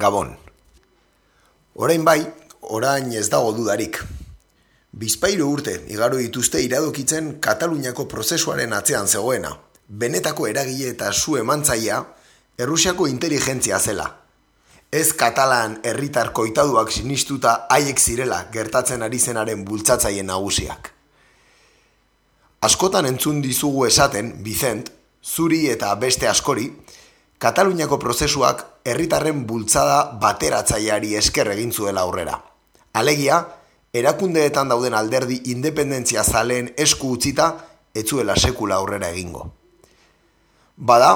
Gabon. Orain bai, orain ez dago dudarik. Bizpairu urte igaro dituzte iradokitzen Kataluniako prozesuaren atzean zegoena. Benetako eragile eta zu emantzaia Errusiako inteligentzia zela. Ez katalan herritar koitaduak sinistuta haiek zirela gertatzen ari zenaren bultzatzaien nagusiak. Askotan entzun dizugu esaten, Bizent, zuri eta beste askori, Kataluniako prozesuak herritarren bultzada bateratzaileari esker egin zuela aurrera. Alegia, erakundeetan dauden alderdi independentzia zaleen esku utzita etzuela sekula aurrera egingo. Bada,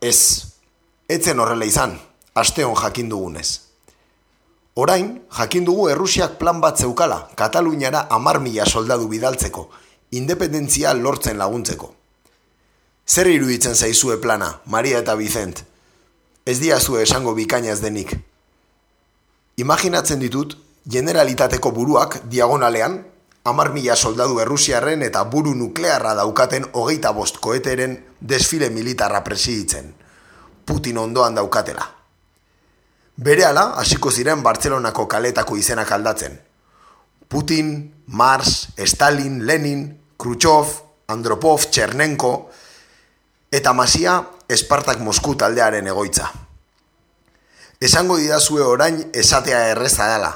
ez, etzen horrela izan, asteon jakin dugunez. Orain, jakin dugu Errusiak plan bat zeukala, Kataluniara amar mila soldadu bidaltzeko, independentzia lortzen laguntzeko. Zer iruditzen zaizue plana, Maria eta Vicent? Ez diazue esango bikainaz denik. Imaginatzen ditut, generalitateko buruak diagonalean, amar mila soldadu errusiarren eta buru nuklearra daukaten hogeita bost koeteren desfile militarra presiditzen. Putin ondoan daukatela. Berehala, hasiko ziren Bartzelonako kaletako izenak aldatzen. Putin, Mars, Stalin, Lenin, Khrushchev, Andropov, Txernenko, eta masia Espartak Mosku taldearen egoitza. Esango didazue orain esatea erreza dela,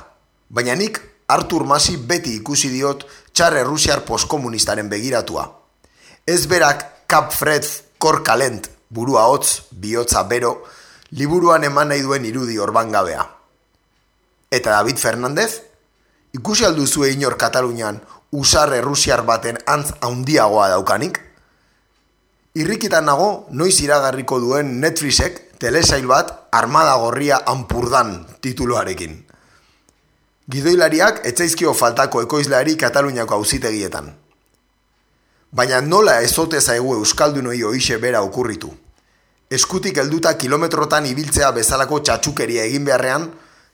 baina nik Artur Masi beti ikusi diot txar errusiar postkomunistaren begiratua. Ez berak Kap Fred Kor Kalent burua hotz, bihotza bero, liburuan eman nahi duen irudi orban gabea. Eta David Fernandez? Ikusi alduzue inor Katalunian usar errusiar baten antz haundiagoa daukanik? Irrikitan nago, noiz iragarriko duen Netflixek telesail bat Armada Gorria Ampurdan tituluarekin. Gidoilariak etzaizkio faltako ekoizleari Kataluniako auzitegietan. Baina nola ezote zaigu Euskaldunoi oixe bera okurritu. Eskutik helduta kilometrotan ibiltzea bezalako txatxukeria egin beharrean,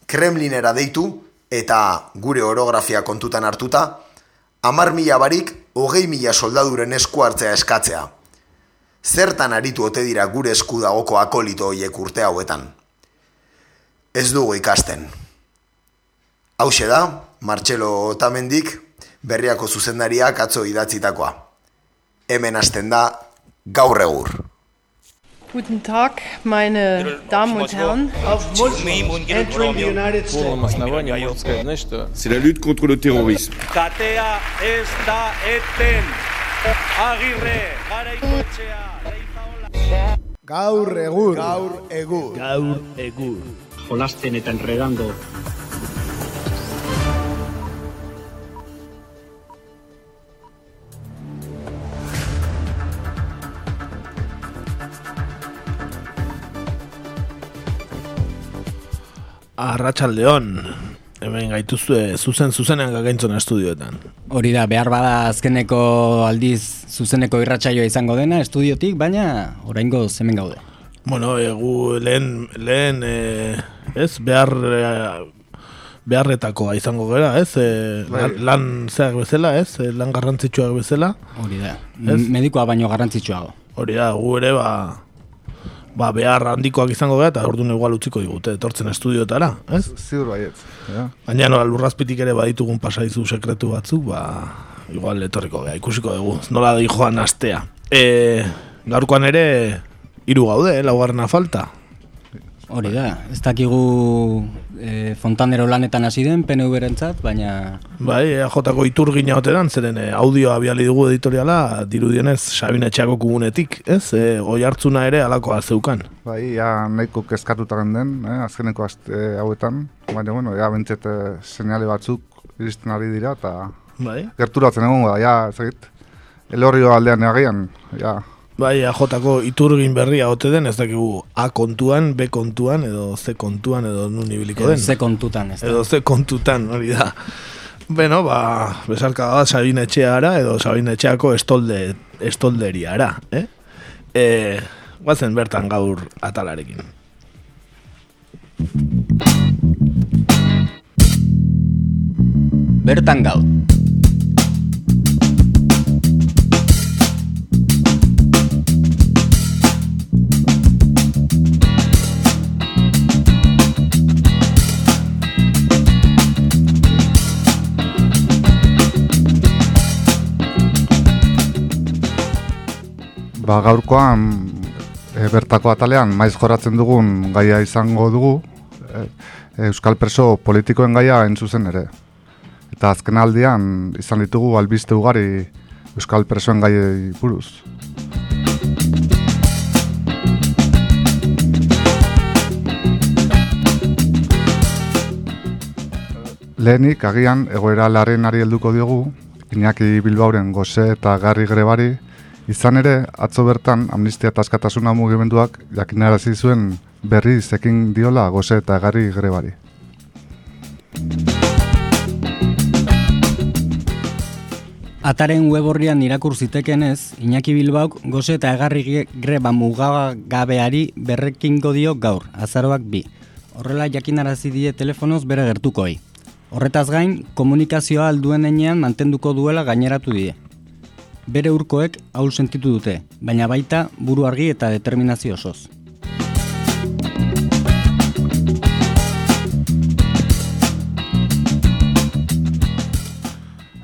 Kremlinera deitu eta gure orografia kontutan hartuta, amar mila barik, hogei mila soldaduren esku hartzea eskatzea zertan aritu ote dira gure esku dagoko akolito hoiek urte hauetan. Ez dugu ikasten. Hau da, Martxelo Otamendik, berriako zuzendariak atzo idatzitakoa. Hemen hasten da, gaur egur. Guten Tag, meine Damen und Herren. C'est la lutte contre le terrorisme. Katea ez da eten. Agirre, garaikoetxea. Gaur egur. Gaur egur. Gaur egur. Jolasten eta enredando. Arratxaldeon hemen gaituzue zuzen zuzenean gagaintzon estudioetan. Hori da, behar bada azkeneko aldiz zuzeneko irratsaioa izango dena estudiotik, baina oraingo hemen gaude. Bueno, egu lehen, lehen e, ez, behar e, beharretakoa izango gara, ez? E, lan, lan zeak bezala, ez? Lan garrantzitsuak bezala. Hori da, medikoa baino garrantzitsuago. Hori da, gu ere, ba, ba, behar handikoak izango gara, eta orduan igual utziko digute, etortzen estudiotara, ez? Ziur baiet. Ja. Baina no, lurrazpitik ere baditugun pasaizu sekretu batzuk, ba, igual etorriko gara, ikusiko dugu, nola da joan astea. E, gaurkoan ere, hiru gaude, eh, laugarrena falta. Hori da, ez dakigu e, fontanero lanetan hasi den PNV rentzat, baina... Bai, jotako itur gina oteran, zeren e, audioa biali dugu editoriala, dirudienez Sabine Txako kugunetik, ez? E, oi hartzuna ere alako zeukan. Bai, ja, nahiko kezkatutaren den, eh, azkeneko azte hauetan, baina, bueno, ja, bentzet seinale batzuk iristen ari dira, eta bai. gerturatzen egon, ja, ezagit, elorrio aldean egian, ja, Bai, AJko iturgin berria ote den, ez dakigu A kontuan, B kontuan, edo C kontuan, edo nun ibiliko den. C kontutan, ez da. Edo C kontutan, hori da. Beno, ba, bezalka da, Sabine Etxeara, edo Sabine Etxeako estolde, estolderiara, eh? E, guazen bertan gaur atalarekin. Bertan gaur. Ba, gaurkoan e, bertako atalean maiz joratzen dugun gaia izango dugu e, Euskal Preso politikoen gaia entzuzen ere. Eta azken aldian izan ditugu albiste ugari Euskal Presoen gaiei buruz. Lehenik, agian, egoera laren ari helduko diogu, Iñaki Bilbauren goze eta garri grebari, izan ere, atzo bertan amnistia eta askatasuna mugimenduak jakinarazi zuen berri zekin diola goze eta garri grebari. Ataren web horrian irakur zitekenez, Iñaki Bilbauk goze eta egarri greba mugagabeari berrekingo dio gaur, azaroak bi. Horrela jakinarazi die telefonoz bere gertukoi. Horretaz gain, komunikazioa alduen enean mantenduko duela gaineratu die. Bere urkoek haul sentitu dute, baina baita buru argi eta determinazio osoz.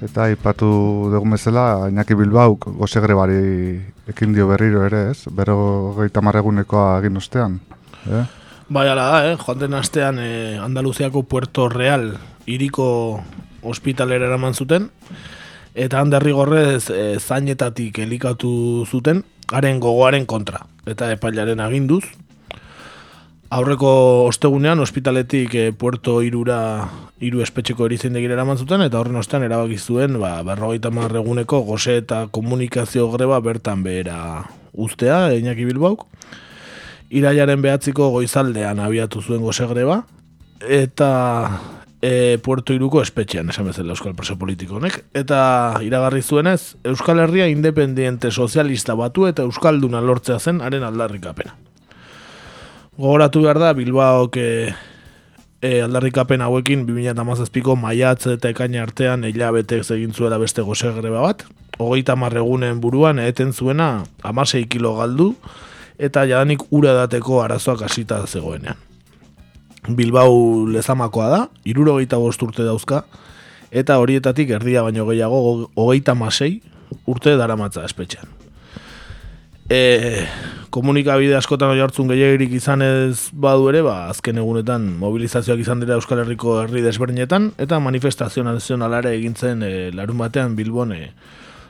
Eta ipatu dugu bezala, Iñaki Bilbauk goze grebari ekin dio berriro ere, ez? Bero gehieta marregunekoa egin ostean. Eh? Bai, ala da, eh? joan den astean eh, Andaluziako Puerto Real iriko ospitalera eraman zuten, eta handerri gorrez e, zainetatik elikatu zuten, haren gogoaren kontra, eta epailaren aginduz. Aurreko ostegunean, ospitaletik e, Puerto Irura iru espetxeko erizendegira eraman zuten, eta horren ostean erabakizuen ba, berrogeita marreguneko goze eta komunikazio greba bertan behera ustea, Iñaki Bilbauk. Iraiaren behatziko goizaldean abiatu zuen goze greba, eta e, Puerto Iruko espetxean, esan bezala Euskal Preso Politiko honek. Eta iragarri zuenez, Euskal Herria independiente sozialista batu eta Euskalduna lortzea zen haren aldarrikapena. Gogoratu behar da, Bilbaok e, e, aldarrikapen hauekin 2008ko maiatz eta ekaina artean hilabete egin zuela beste goze greba bat. Hogeita marregunen buruan eten zuena amasei kilo galdu eta jadanik ura dateko arazoak hasita zegoenean. Bilbao lezamakoa da, iruro gehieta urte dauzka, eta horietatik erdia baino gehiago hogeita masei urte daramatza espetxean. E, komunikabide askotan hori hartzun gehiagirik izan ez badu ere, ba, azken egunetan mobilizazioak izan dira Euskal Herriko herri desberdinetan, eta manifestazio nazionalare egintzen e, larun batean Bilbon e,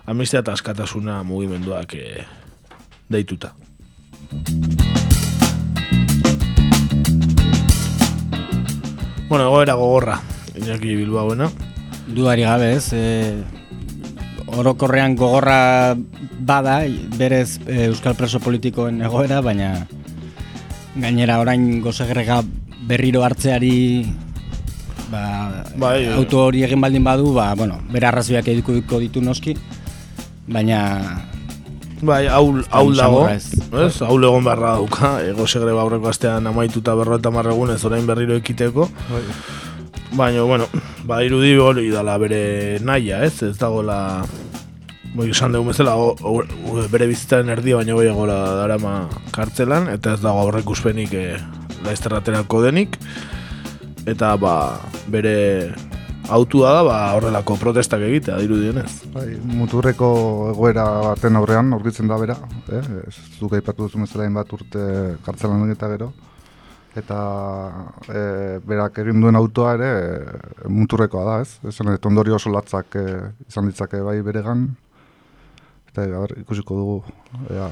amnistia eta askatasuna mugimenduak e, deituta. Bueno, egoera gogorra, Iñaki Bilbaoena. Duari gabe ez, e, orokorrean gogorra bada, berez e, Euskal Preso Politikoen egoera, baina gainera orain gozegrega berriro hartzeari ba, bai, auto hori egin baldin badu, ba, bueno, bere arrazoiak ediko ditu noski, baina Bai, haul, haul dago, ez? Haul egon beharra dauka, ego segre baurreko astean amaituta berro eta marregun ez orain berriro ekiteko. Bai. Baina, bueno, ba, irudi hori dala bere naia, ez? Ez dago la... Bai, esan dugu bezala, bere bizitzaren erdi baina bai egola darama kartzelan, eta ez dago aurrek uspenik e, laizterraterako denik. Eta, ba, bere autua da ba, horrelako protestak egitea, diru dienez. Bai, muturreko egoera baten aurrean, aurkitzen da bera, eh? zuka ipatu duzu mezelain bat urte kartzelan eta gero. Eta e, berak egin duen autoa ere e, muturrekoa da, ez? Ezen, ondori oso latzak e, izan ditzake bai beregan. Eta gaber, ikusiko dugu. Ea.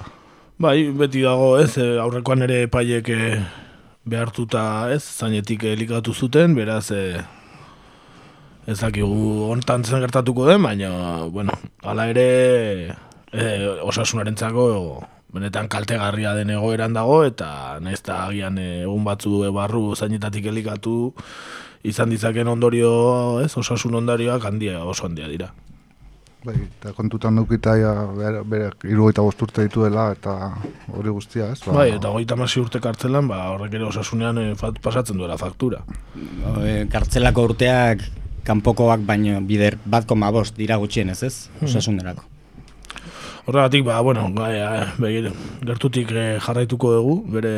Bai, beti dago, ez? E, aurrekoan ere paiek e, behartuta, ez? Zainetik elikatu zuten, beraz, e, ez dakigu ontan zen gertatuko den, baina, bueno, ala ere e, osasunaren txako, benetan kaltegarria den egoeran dago, eta nahiz da agian egun batzu barru zainetatik elikatu izan ditzaken ondorio, ez, osasun ondorioak handia, oso handia dira. Bai, eta kontutan dukita ja, bere, bere irugaita bosturte dituela, eta hori guztia, ez? Ba, bai, eta goita masi urte kartzelan, ba, horrek ere osasunean e, pasatzen duela faktura. E, kartzelako urteak kanpokoak baino bider bat koma bost dira gutxienez ez, hmm. osasunerako. Horregatik, ba, bueno, gaia, eh, begir, gertutik eh, jarraituko dugu, bere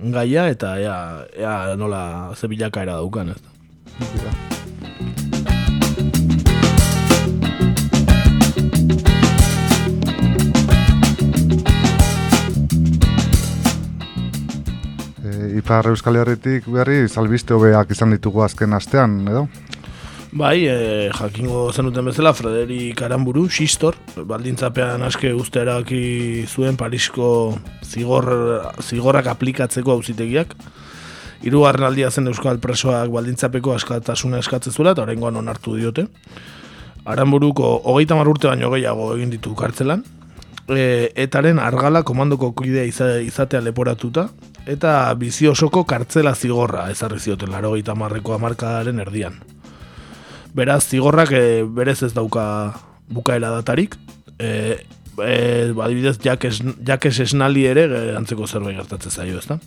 gaia, eta ea, ea nola ze bilakaera daukan, ez. E, Ipar Euskal Herritik berri, zalbiste hobeak izan ditugu azken astean, edo? Bai, e, jakingo zenuten bezala, Frederik Aramburu, Sistor, baldintzapean aske uste erabaki zuen Parisko zigor, zigorrak aplikatzeko auzitegiak. Hirugarren aldia zen Euskal Presoak baldintzapeko askatasuna eskatzen zuela, eta horrengoan onartu diote. Aramburuko hogeita urte baino gehiago egin ditu kartzelan, e, etaren argala komandoko kidea izatea leporatuta, eta bizi osoko kartzela zigorra ezarri zioten laro gaita marreko amarkadaren erdian. Beraz, zigorrak e, berez ez dauka bukaera datarik, e, e, badibidez, jakes, jakes esnali ere e, antzeko zerbait gertatzen zaio, ezta?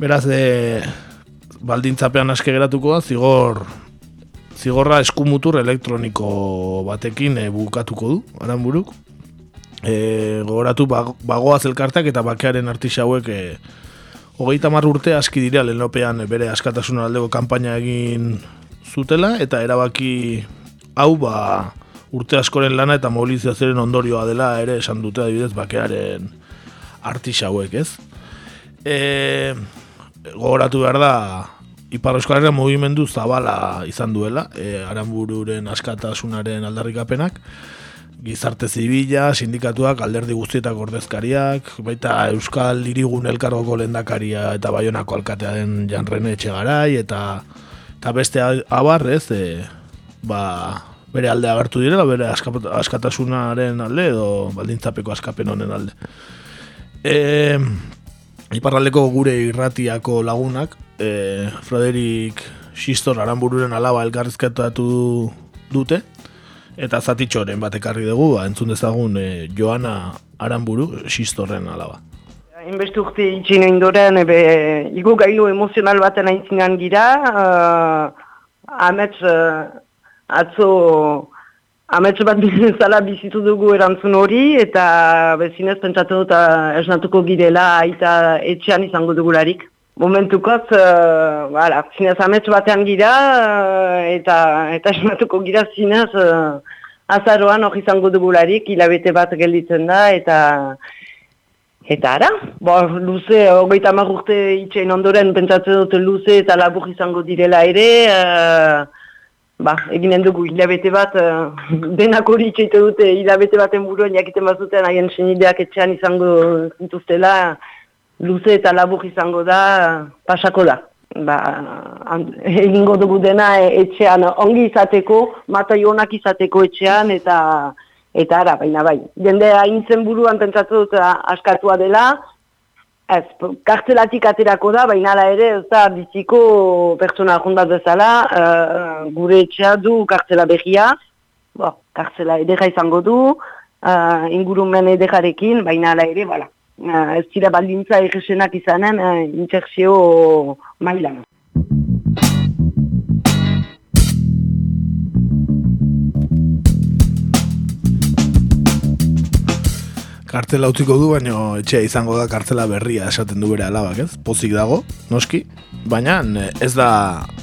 Beraz, e, baldintzapean aske geratuko da, zigor, zigorra eskumutur elektroniko batekin e, bukatuko du, aranburuk. E, gogoratu bagoa zelkartak eta bakearen artisa hauek e, hogeita mar urte aski dira lehenopean bere askatasun aldeko kanpaina egin zutela eta erabaki hau ba urte askoren lana eta mobilizazioaren ondorioa dela ere esan dute adibidez bakearen artisa hauek ez. E, gogoratu behar da Ipar Euskal mugimendu zabala izan duela, e, aranbururen askatasunaren aldarrikapenak, gizarte zibila, sindikatuak, alderdi guztietak ordezkariak, baita Euskal Irigun elkargoko lendakaria eta Baionako alkatea den janrene etxe garai, eta, eta beste abar, ez, e, ba, bere alde agertu direla, bere askatasunaren alde, edo baldintzapeko askapen honen alde. E, Iparraldeko gure irratiako lagunak, e, Frederik Sistor Aranbururen alaba elkarrizketatu dute, eta zatitxoren bat ekarri dugu, ba, entzun dezagun e, Joana Aranburu, Sistorren alaba. Inbeste urte itxin indoren, ebe, igo gailu emozional baten aintzinan gira, uh, amets, uh, atzo, amets bat bizizala bizitu dugu erantzun hori, eta bezinez pentsatu dut esnatuko girela aita etxean izango dugularik. Momentukoz, uh, bala, zinez amets batean gira, uh, eta eta esmatuko gira zinez uh, azaroan hori izango dugularik, hilabete bat gelditzen da, eta eta ara, bo, luze, hogeita urte itxein ondoren, pentsatzen dut luze eta labur izango direla ere, uh, ba, eginen dugu hilabete bat, uh, denak hori itxeite dute hilabete baten buruan jakiten bazuten, haien senideak etxean izango zintuztela, luze eta labur izango da, pasako da. Ba, egingo dugu dena etxean ongi izateko, mata jonak izateko etxean, eta eta ara, baina bai. Jende haintzen buruan pentsatu dut askatua dela, ez, kartzelatik aterako da, baina ala ere, ez da, biziko pertsona jundat bezala, uh, gure etxea du kartzela behia, bo, kartzela edera izango du, uh, ingurumen ederarekin, baina ala ere, bala, ez dira baldintza egesenak izanen uh, interxio mailan. Kartela utziko du, baina etxea izango da kartzela berria esaten du bere alabak, ez? Pozik dago, noski, baina ez da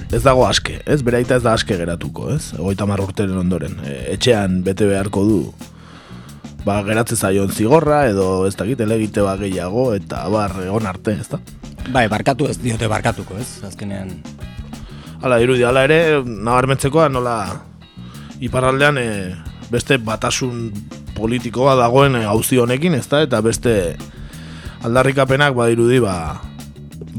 ez dago aske, ez? Beraita ez da aske geratuko, ez? Egoita marrurteren ondoren. etxean bete beharko du ba, geratzen zaion zigorra edo ez dakit elegite ba gehiago eta bar egon arte, ez da? Bai, barkatu ez diote barkatuko, ez? Azkenean Hala, irudi, hala ere, nabarmentzekoa nola iparraldean e, beste batasun politikoa dagoen e, honekin, ez da? Eta beste aldarrikapenak ba irudi, ba,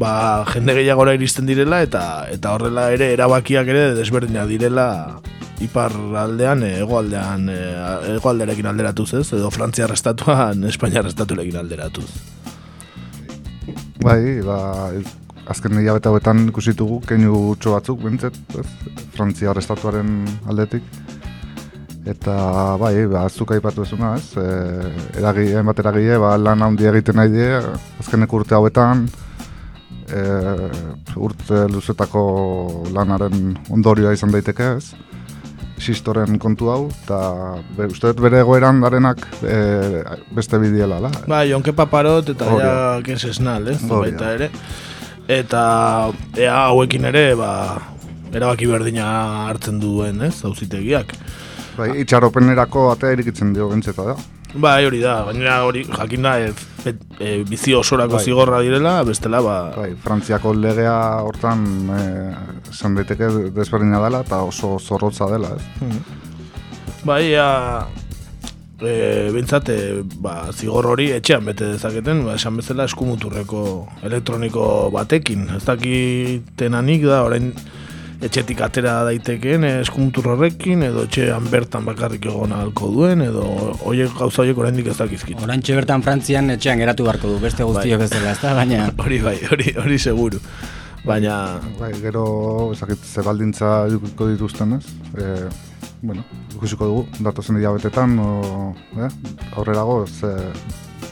ba jende gehiagora iristen direla eta eta horrela ere erabakiak ere desberdinak direla ipar aldean, egoaldean, egoalderekin alderatuz ez, edo Frantzia arrestatuan, Espainia arrestatulekin alderatuz. Bai, ba, azken hilabete hauetan ikusitugu keinu gutxo batzuk, bintzet, ez, Frantzia arrestatuaren aldetik. Eta, bai, ba, azuk aipatu ez, e, eragi, bat eragile, ba, lan handi egiten nahi die, azkenek urte hauetan, e, urte luzetako lanaren ondorioa izan daiteke, ez sistoren kontu hau, eta be, uste dut bere egoeran darenak e, beste bidiela, la? Ba, jonke paparot eta ja kens esnal, ez? Baita ere. Eta ea hauekin ere, ba, erabaki berdina hartzen duen, ez? Zauzitegiak. Bai, itxaropenerako atea irikitzen dio gentzeta da. Bai, hori da, baina hori jakin da, e, e, bizi osorako Bai. zigorra direla, bestela, ba... Bai, Frantziako legea hortan eh, esan daiteke desberdina dela eta oso zorrotza dela, ez? Bai, ea, e, bintzat, e, ba, zigor hori etxean bete dezaketen, ba, esan bezala eskumuturreko elektroniko batekin. Ez dakitenanik da, orain etxetik atera daitekeen e, eskumutur horrekin, edo etxean bertan bakarrik egon ahalko duen, edo oiek gauza horiek oraindik ez dakizkit. Orantxe bertan Frantzian etxean geratu beharko du, beste guztiok bezala, ez da, baina... Hori bai, hori, hori seguru. Baina, Bai, gero, ezakit, ze baldintza edukiko dituzten, ez? E, bueno, ikusiko dugu, datozen hilabetetan, o, eh? aurrerago, ze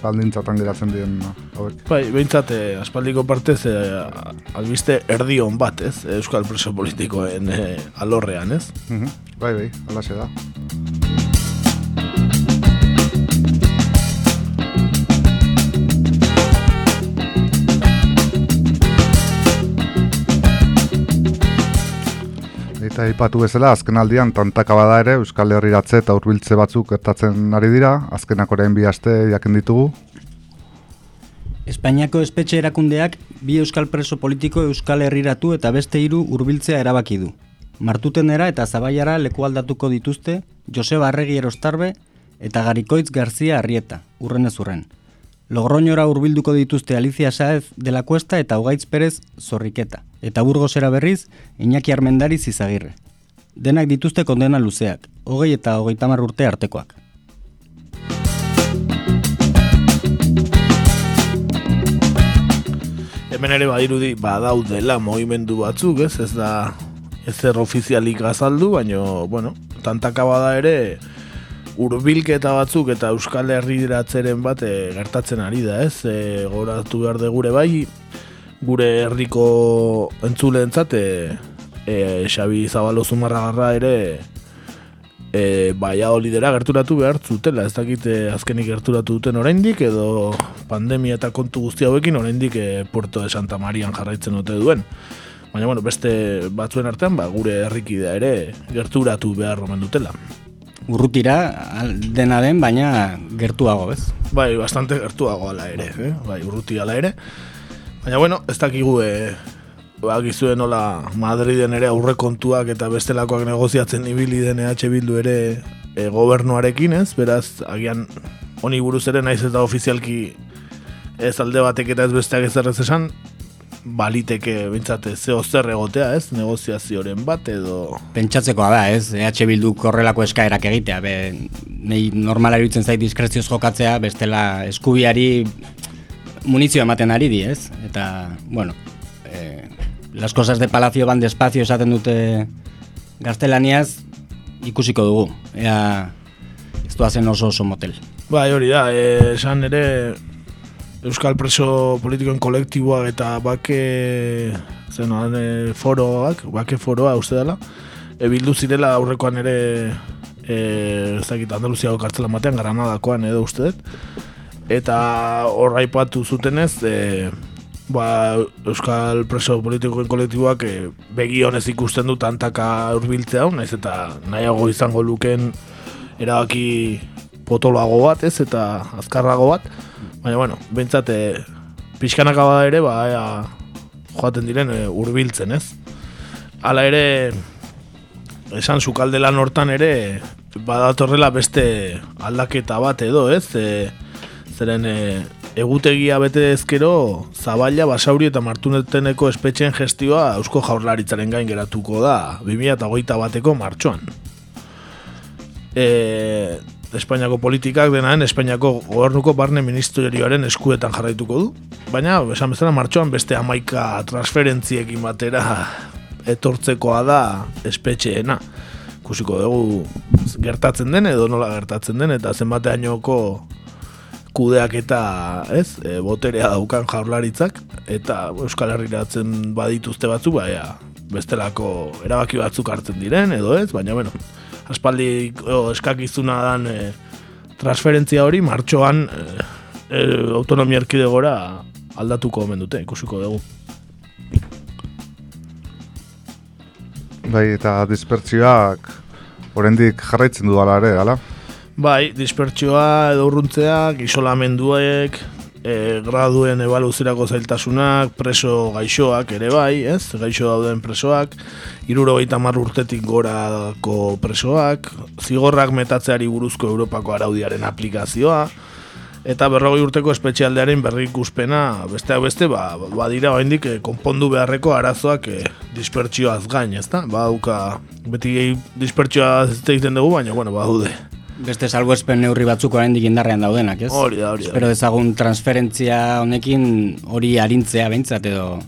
baldintzatan geratzen diren hauek. bai, behintzat, eh, aspaldiko partez, eh, albiste erdi hon bat, ez? Euskal preso politikoen eh, alorrean, ez? Mhm, Bai, bai, alaxe da. Eta aipatu bezala, azken aldian tantaka bada ere Euskal Herriratze eta hurbiltze batzuk gertatzen ari dira, azkenak orain bi aste jakin ditugu. Espainiako espetxe erakundeak bi euskal preso politiko euskal herriratu eta beste hiru hurbiltzea erabaki du. Martutenera eta Zabaiara leku aldatuko dituzte Joseba Arregi Erostarbe eta Garikoitz Garzia Arrieta, urrenez urren. Logroñora hurbilduko dituzte Alicia Saez de la Cuesta eta Ugaitz Perez Zorriketa, eta Burgosera berriz Iñaki Armendari Zizagirre. Denak dituzte kondena luzeak, hogei eta hogeita urte artekoak. Hemen ere badirudi badaudela mogimendu batzuk, ez? Ez da ezer ofizialik azaldu, baino, bueno, tantaka bada ere urbilketa batzuk eta Euskal Herriratzeren bat e, gertatzen ari da, ez? E, goratu behar de gure bai, gure herriko entzuleentzat e, e, Xabi Zabalo Zumarragarra ere e, baia olidera gerturatu behar zutela, ez dakit azkenik gerturatu duten oraindik edo pandemia eta kontu guzti hauekin oraindik e, Puerto de Santa Marian jarraitzen ote duen. Baina bueno, beste batzuen artean ba, gure herrikidea ere gerturatu behar omen dutela. Urrutira dena den, baina gertuago, ez? Bai, bastante gertuago ala ere, eh? bai, urruti ala ere. Baina bueno, ez dakigu e, ba, gizue nola Madriden ere aurrekontuak eta bestelakoak negoziatzen ibili den EH Bildu ere e, gobernuarekin, ez? Beraz, agian honi buruz ere naiz eta ofizialki ez alde batek eta ez besteak ez esan, baliteke bintzate zeo zer egotea, ez? Negoziazioren bat edo... Pentsatzekoa da, ez? EH Bildu korrelako eskaerak egitea, be, nei normala iruditzen zait diskrezioz jokatzea, bestela eskubiari munizio ematen ari di, ez? Eta, bueno, eh, las cosas de palacio van despacio esaten dute gaztelaniaz, ikusiko dugu, ea ez doazen oso oso motel. Bai, hori da, eh, esan ere Euskal preso politikoen kolektiboak eta bake zen e, foroak, bake foroa uste dela, e, bildu zirela aurrekoan ere e, ez dakit Andaluziako kartzelan batean, Granadakoan edo uste dut, eta hor aipatu zutenez, e, ba, Euskal preso politikoen kolektiboak e, begi honez ikusten du tantaka urbiltzea naiz eta nahiago izango luken erabaki potoloago bat, ez, eta azkarrago bat, baina, bueno, bentsat, e, pixkanaka bada ere, ba, ea, joaten diren e, urbiltzen, ez? Hala ere, esan sukalde lan hortan ere, badatorrela beste aldaketa bat edo, ez? E, zeren e, egutegia bete ezkero, Zabaila, Basauri eta Martuneteneko espetxeen gestioa Eusko Jaurlaritzaren gain geratuko da 2008 bateko martxoan. E, Espainiako politikak denaren Espainiako gobernuko barne ministerioaren eskuetan jarraituko du. Baina, esan bezala, martxoan beste amaika transferentziekin batera etortzekoa da espetxeena. Kusiko dugu gertatzen den edo nola gertatzen den eta zenbateainoko kudeak eta ez, e, boterea daukan jaurlaritzak eta Euskal Herriratzen badituzte batzu, baina bestelako erabaki batzuk hartzen diren edo ez, baina bueno, aspaldi o, eskakizuna dan e, transferentzia hori martxoan e, e, autonomia erkidegora aldatuko omen dute, ikusiko dugu. Bai, eta dispertsioak oraindik jarraitzen du ala ere, ala? Bai, dispertsioa edo urruntzeak, isolamenduek, e, graduen ebaluzirako zailtasunak, preso gaixoak ere bai, ez? Gaixo dauden presoak, iruro gaita urtetik gorako presoak, zigorrak metatzeari buruzko Europako araudiaren aplikazioa, eta berrogei urteko espetxialdearen berri ikuspena, beste beste, ba, badira oraindik e, konpondu beharreko arazoak e, dispertsioaz gain, ezta? Ba, uka, beti dispertsioa ez dugu, baina, bueno, badude. Beste salgo espen neurri batzuk oraindik indarrean daudenak, ez? Hori da, hori da. Espero ezagun transferentzia honekin hori arintzea behintzat edo...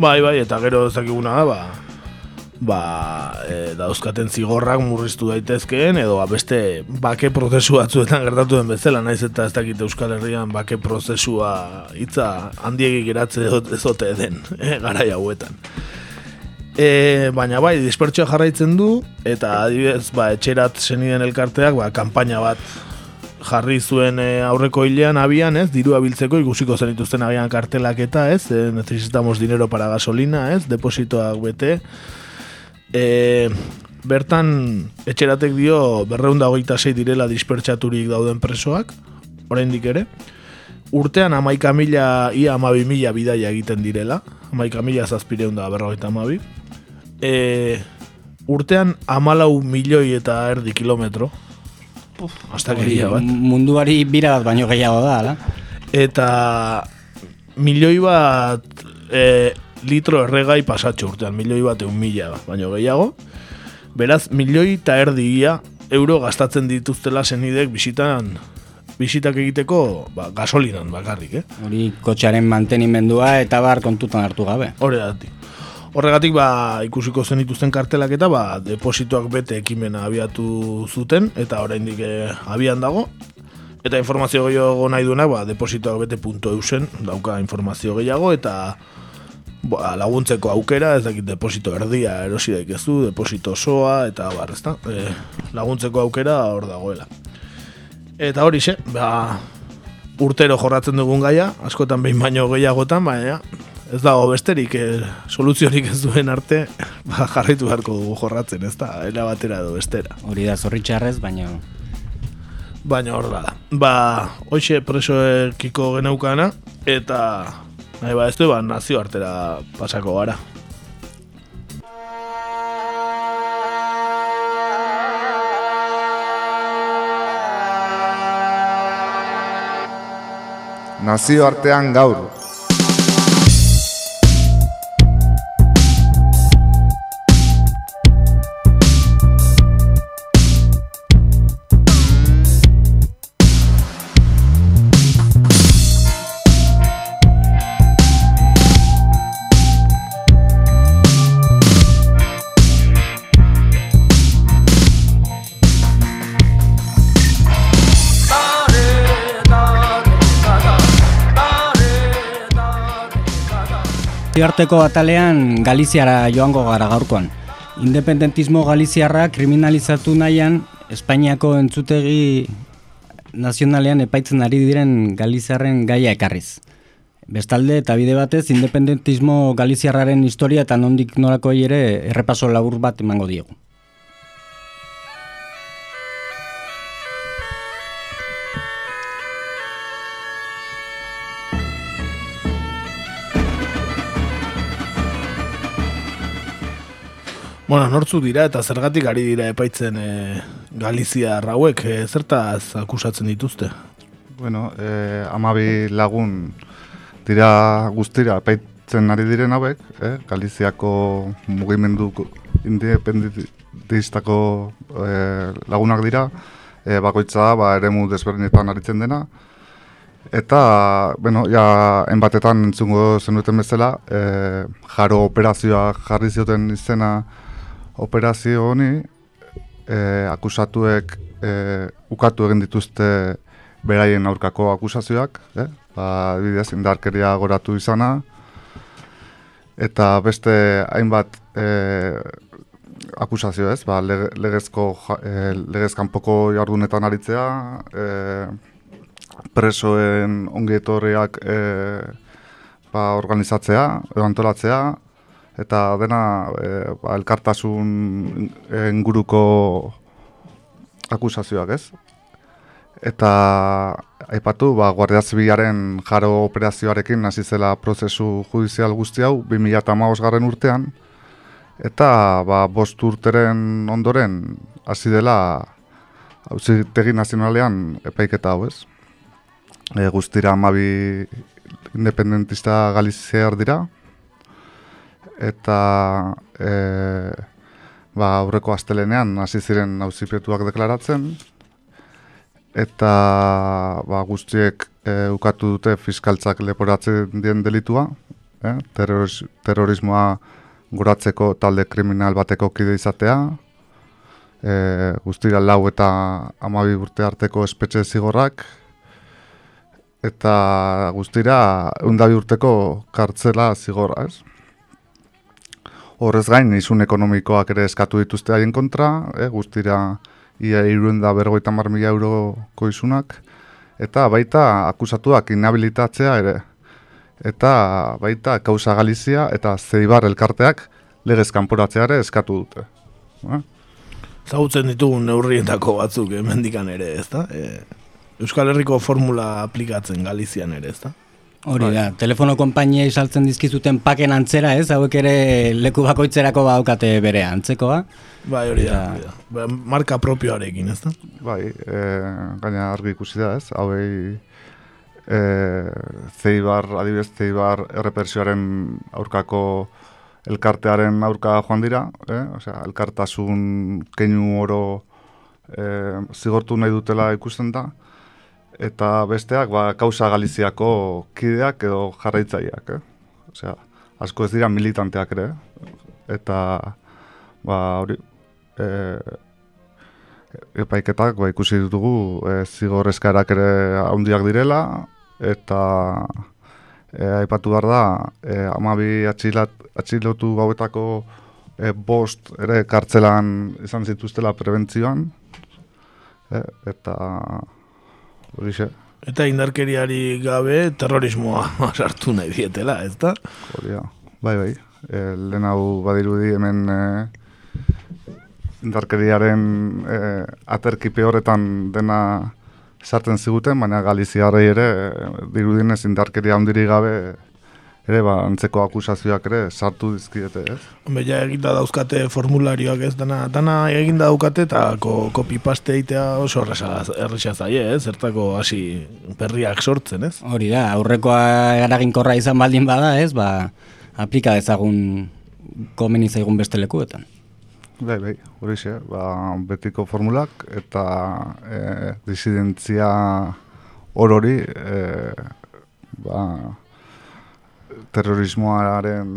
Bai, bai, eta gero ezakiguna da, ba, ba, e, dauzkaten zigorrak murriztu daitezkeen, edo ba, beste bake prozesu batzuetan gertatu den bezala, naiz eta ez dakit Euskal Herrian bake prozesua hitza handiegik eratze ezote den, e, gara hauetan. E, baina bai, dispertsioa jarraitzen du, eta adibidez, ba, etxerat zeniden elkarteak, ba, kanpaina bat jarri zuen e, aurreko hilean abian, ez, diru abiltzeko ikusiko zenituzten agian kartelak eta, ez, e, necesitamos dinero para gasolina, ez, depositoak bete. E, bertan, etxeratek dio, berreunda hogeita zei direla dispertsaturik dauden presoak, oraindik ere, urtean amaika mila, ia amabi mila bidaia egiten direla, amaika mila zazpireunda berrogeita amabi, e, urtean amalau milioi eta erdi kilometro. Hasta bat. Munduari bira bat baino gehiago da, ala? Eta milioi bat e, litro erregai pasatxo urtean, milioi bat eun mila baino gehiago. Beraz, milioi eta erdi euro gastatzen dituztela zenidek bisitan bisitak egiteko ba, gasolinan bakarrik, eh? Hori kotxaren mantenimendua eta bar kontutan hartu gabe. Hore dati. Horregatik ba, ikusiko zenituzten kartelak eta ba, depositoak bete ekimena abiatu zuten eta oraindik e, abian dago. Eta informazio gehiago nahi duenak ba, depositoak bete punto eusen dauka informazio gehiago eta ba, laguntzeko aukera, ez dakit deposito erdia erosi daik deposito osoa eta bar, ez da, e, laguntzeko aukera hor dagoela. Eta hori xe, ba, urtero jorratzen dugun gaia, askotan behin baino gehiagotan, baina ez dago besterik eh, soluziorik ez duen arte ba, jarraitu beharko dugu jorratzen, ez da, era batera edo bestera. Hori da, zorritxarrez, baina... Baina hor da. Ba, hoxe presoekiko geneukana, eta nahi ba ez du, ba, nazio artera pasako gara. Nazio artean gaur, Arteko atalean Galiziara joango gara gaurkoan. Independentismo Galiziarra kriminalizatu nahian Espainiako entzutegi nazionalean epaitzen ari diren Galiziarren gaia ekarriz. Bestalde eta bide batez independentismo Galiziarraren historia eta nondik norako ere errepaso labur bat emango diegu. Bueno, nortzu dira eta zergatik ari dira epaitzen e, Galizia rauek, e, zertaz akusatzen dituzte? Bueno, e, amabi lagun dira guztira epaitzen ari diren hauek, e, Galiziako mugimendu independentistako e, lagunak dira, e, bakoitza ba, eremu desberdinetan aritzen dena, Eta, bueno, ja, enbatetan entzungo zenuten bezala, e, jaro operazioa jarri zioten izena operazio honi e, akusatuek e, ukatu egin dituzte beraien aurkako akusazioak, eh? ba, bidez, indarkeria goratu izana, eta beste hainbat e, akusazio ez, ba, legezko, e, legezkanpoko jardunetan aritzea, e, presoen ongietorriak e, ba, organizatzea, antolatzea, eta dena e, ba, elkartasun inguruko akusazioak, ez? eta aipatu, ba, Guardia Zibilaren jaro operazioarekin hasi zela prozesu judizial guzti hau 2008 garren urtean, eta ba, bost urteren ondoren hasi dela hauzitegi nazionalean epaiketa hau ez. E, guztira amabi independentista galiziar dira, eta e, ba, aurreko astelenean hasi ziren auzipetuak deklaratzen, eta ba, guztiek e, ukatu dute fiskaltzak leporatzen dien delitua, e, terrorismoa goratzeko talde kriminal bateko kide izatea, e, guztira lau eta amabi urte arteko espetxe zigorrak, eta guztira undabi urteko kartzela zigorra, ez? Horrez gain, izun ekonomikoak ere eskatu dituzte haien kontra, e, guztira ia iruen da bergoita mar euroko izunak, eta baita akusatuak inhabilitatzea ere, eta baita kausa Galizia eta Zeibar elkarteak legez kanporatzea ere eskatu dute. Ba? Zautzen ditugun neurrietako batzuk emendikan ere, ezta? E, Euskal Herriko formula aplikatzen Galizian ere, ezta? Hori da, bai. telefono konpainia isaltzen dizkizuten paken antzera ez, hauek ere leku bakoitzerako baukate bere antzekoa. Bai, hori da, hori da. Ba, marka propioarekin, ez da? Bai, e, gaina argi ikusi da ez, hauei e, zeibar, adibidez, zeibar errepersioaren aurkako elkartearen aurka joan dira, eh? Osea, elkartasun keinu oro eh, zigortu nahi dutela ikusten da, eta besteak, ba, kausa Galiziako kideak edo jarraitzaileak, eh? Osea, asko ez dira militanteak ere, eta, ba, hori, eh, epaiketak, ba, ikusi dugu, eh, zigor eskarak ere handiak direla, eta, e, aipatu behar da, e, amabi atxilat, atxilotu gauetako e, bost ere kartzelan izan zituztela prebentzioan, e, eta hori Eta indarkeriari gabe terrorismoa sartu nahi dietela, ez da? Hori bai, bai. E, lehen hau badirudi hemen e, indarkeriaren e, aterkipe horretan dena sartzen ziguten, baina Galiziarrei ere dirudinez indarkeria handiri gabe ere ba, antzeko akusazioak ere sartu dizkiete, ez? Hombre, ja eginda dauzkate formularioak ez, dana, dana eginda daukate eta ko, copy paste eitea oso erresa zaie, ez? Zertako hasi perriak sortzen, ez? Hori da, aurrekoa eraginkorra izan baldin bada, ez? Ba, aplika dezagun komeni zaigun beste lekuetan. Bai, bai, hori xe, ba, betiko formulak eta e, disidentzia horori e, ba, terrorismoaren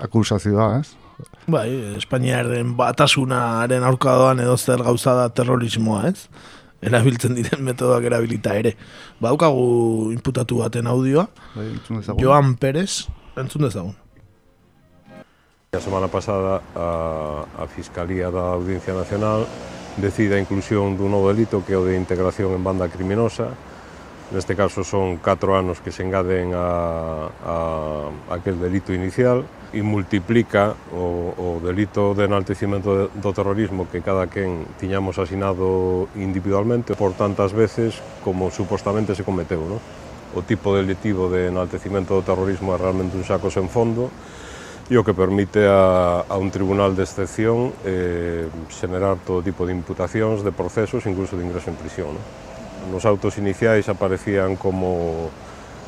akusazioa, ez? Bai, Espainiaren batasunaren aurkadoan edo zer gauza da terrorismoa, ez? Erabiltzen diren metodoak erabilita ere. Baukagu inputatu baten audioa. Bai, Joan Pérez, entzun dezagun. La semana pasada a, a Fiscalía da Audiencia Nacional decide a inclusión dun novo delito que é o de integración en banda criminosa. Neste caso son 4 anos que se engaden a, a, a aquel delito inicial e multiplica o, o delito de enaltecimento do terrorismo que cada quen tiñamos asinado individualmente por tantas veces como supostamente se cometeu. No? O tipo delitivo de enaltecimento do terrorismo é realmente un saco sen fondo e o que permite a, a un tribunal de excepción eh, xenerar todo tipo de imputacións, de procesos, incluso de ingreso en prisión. No? Nos autos iniciais aparecían como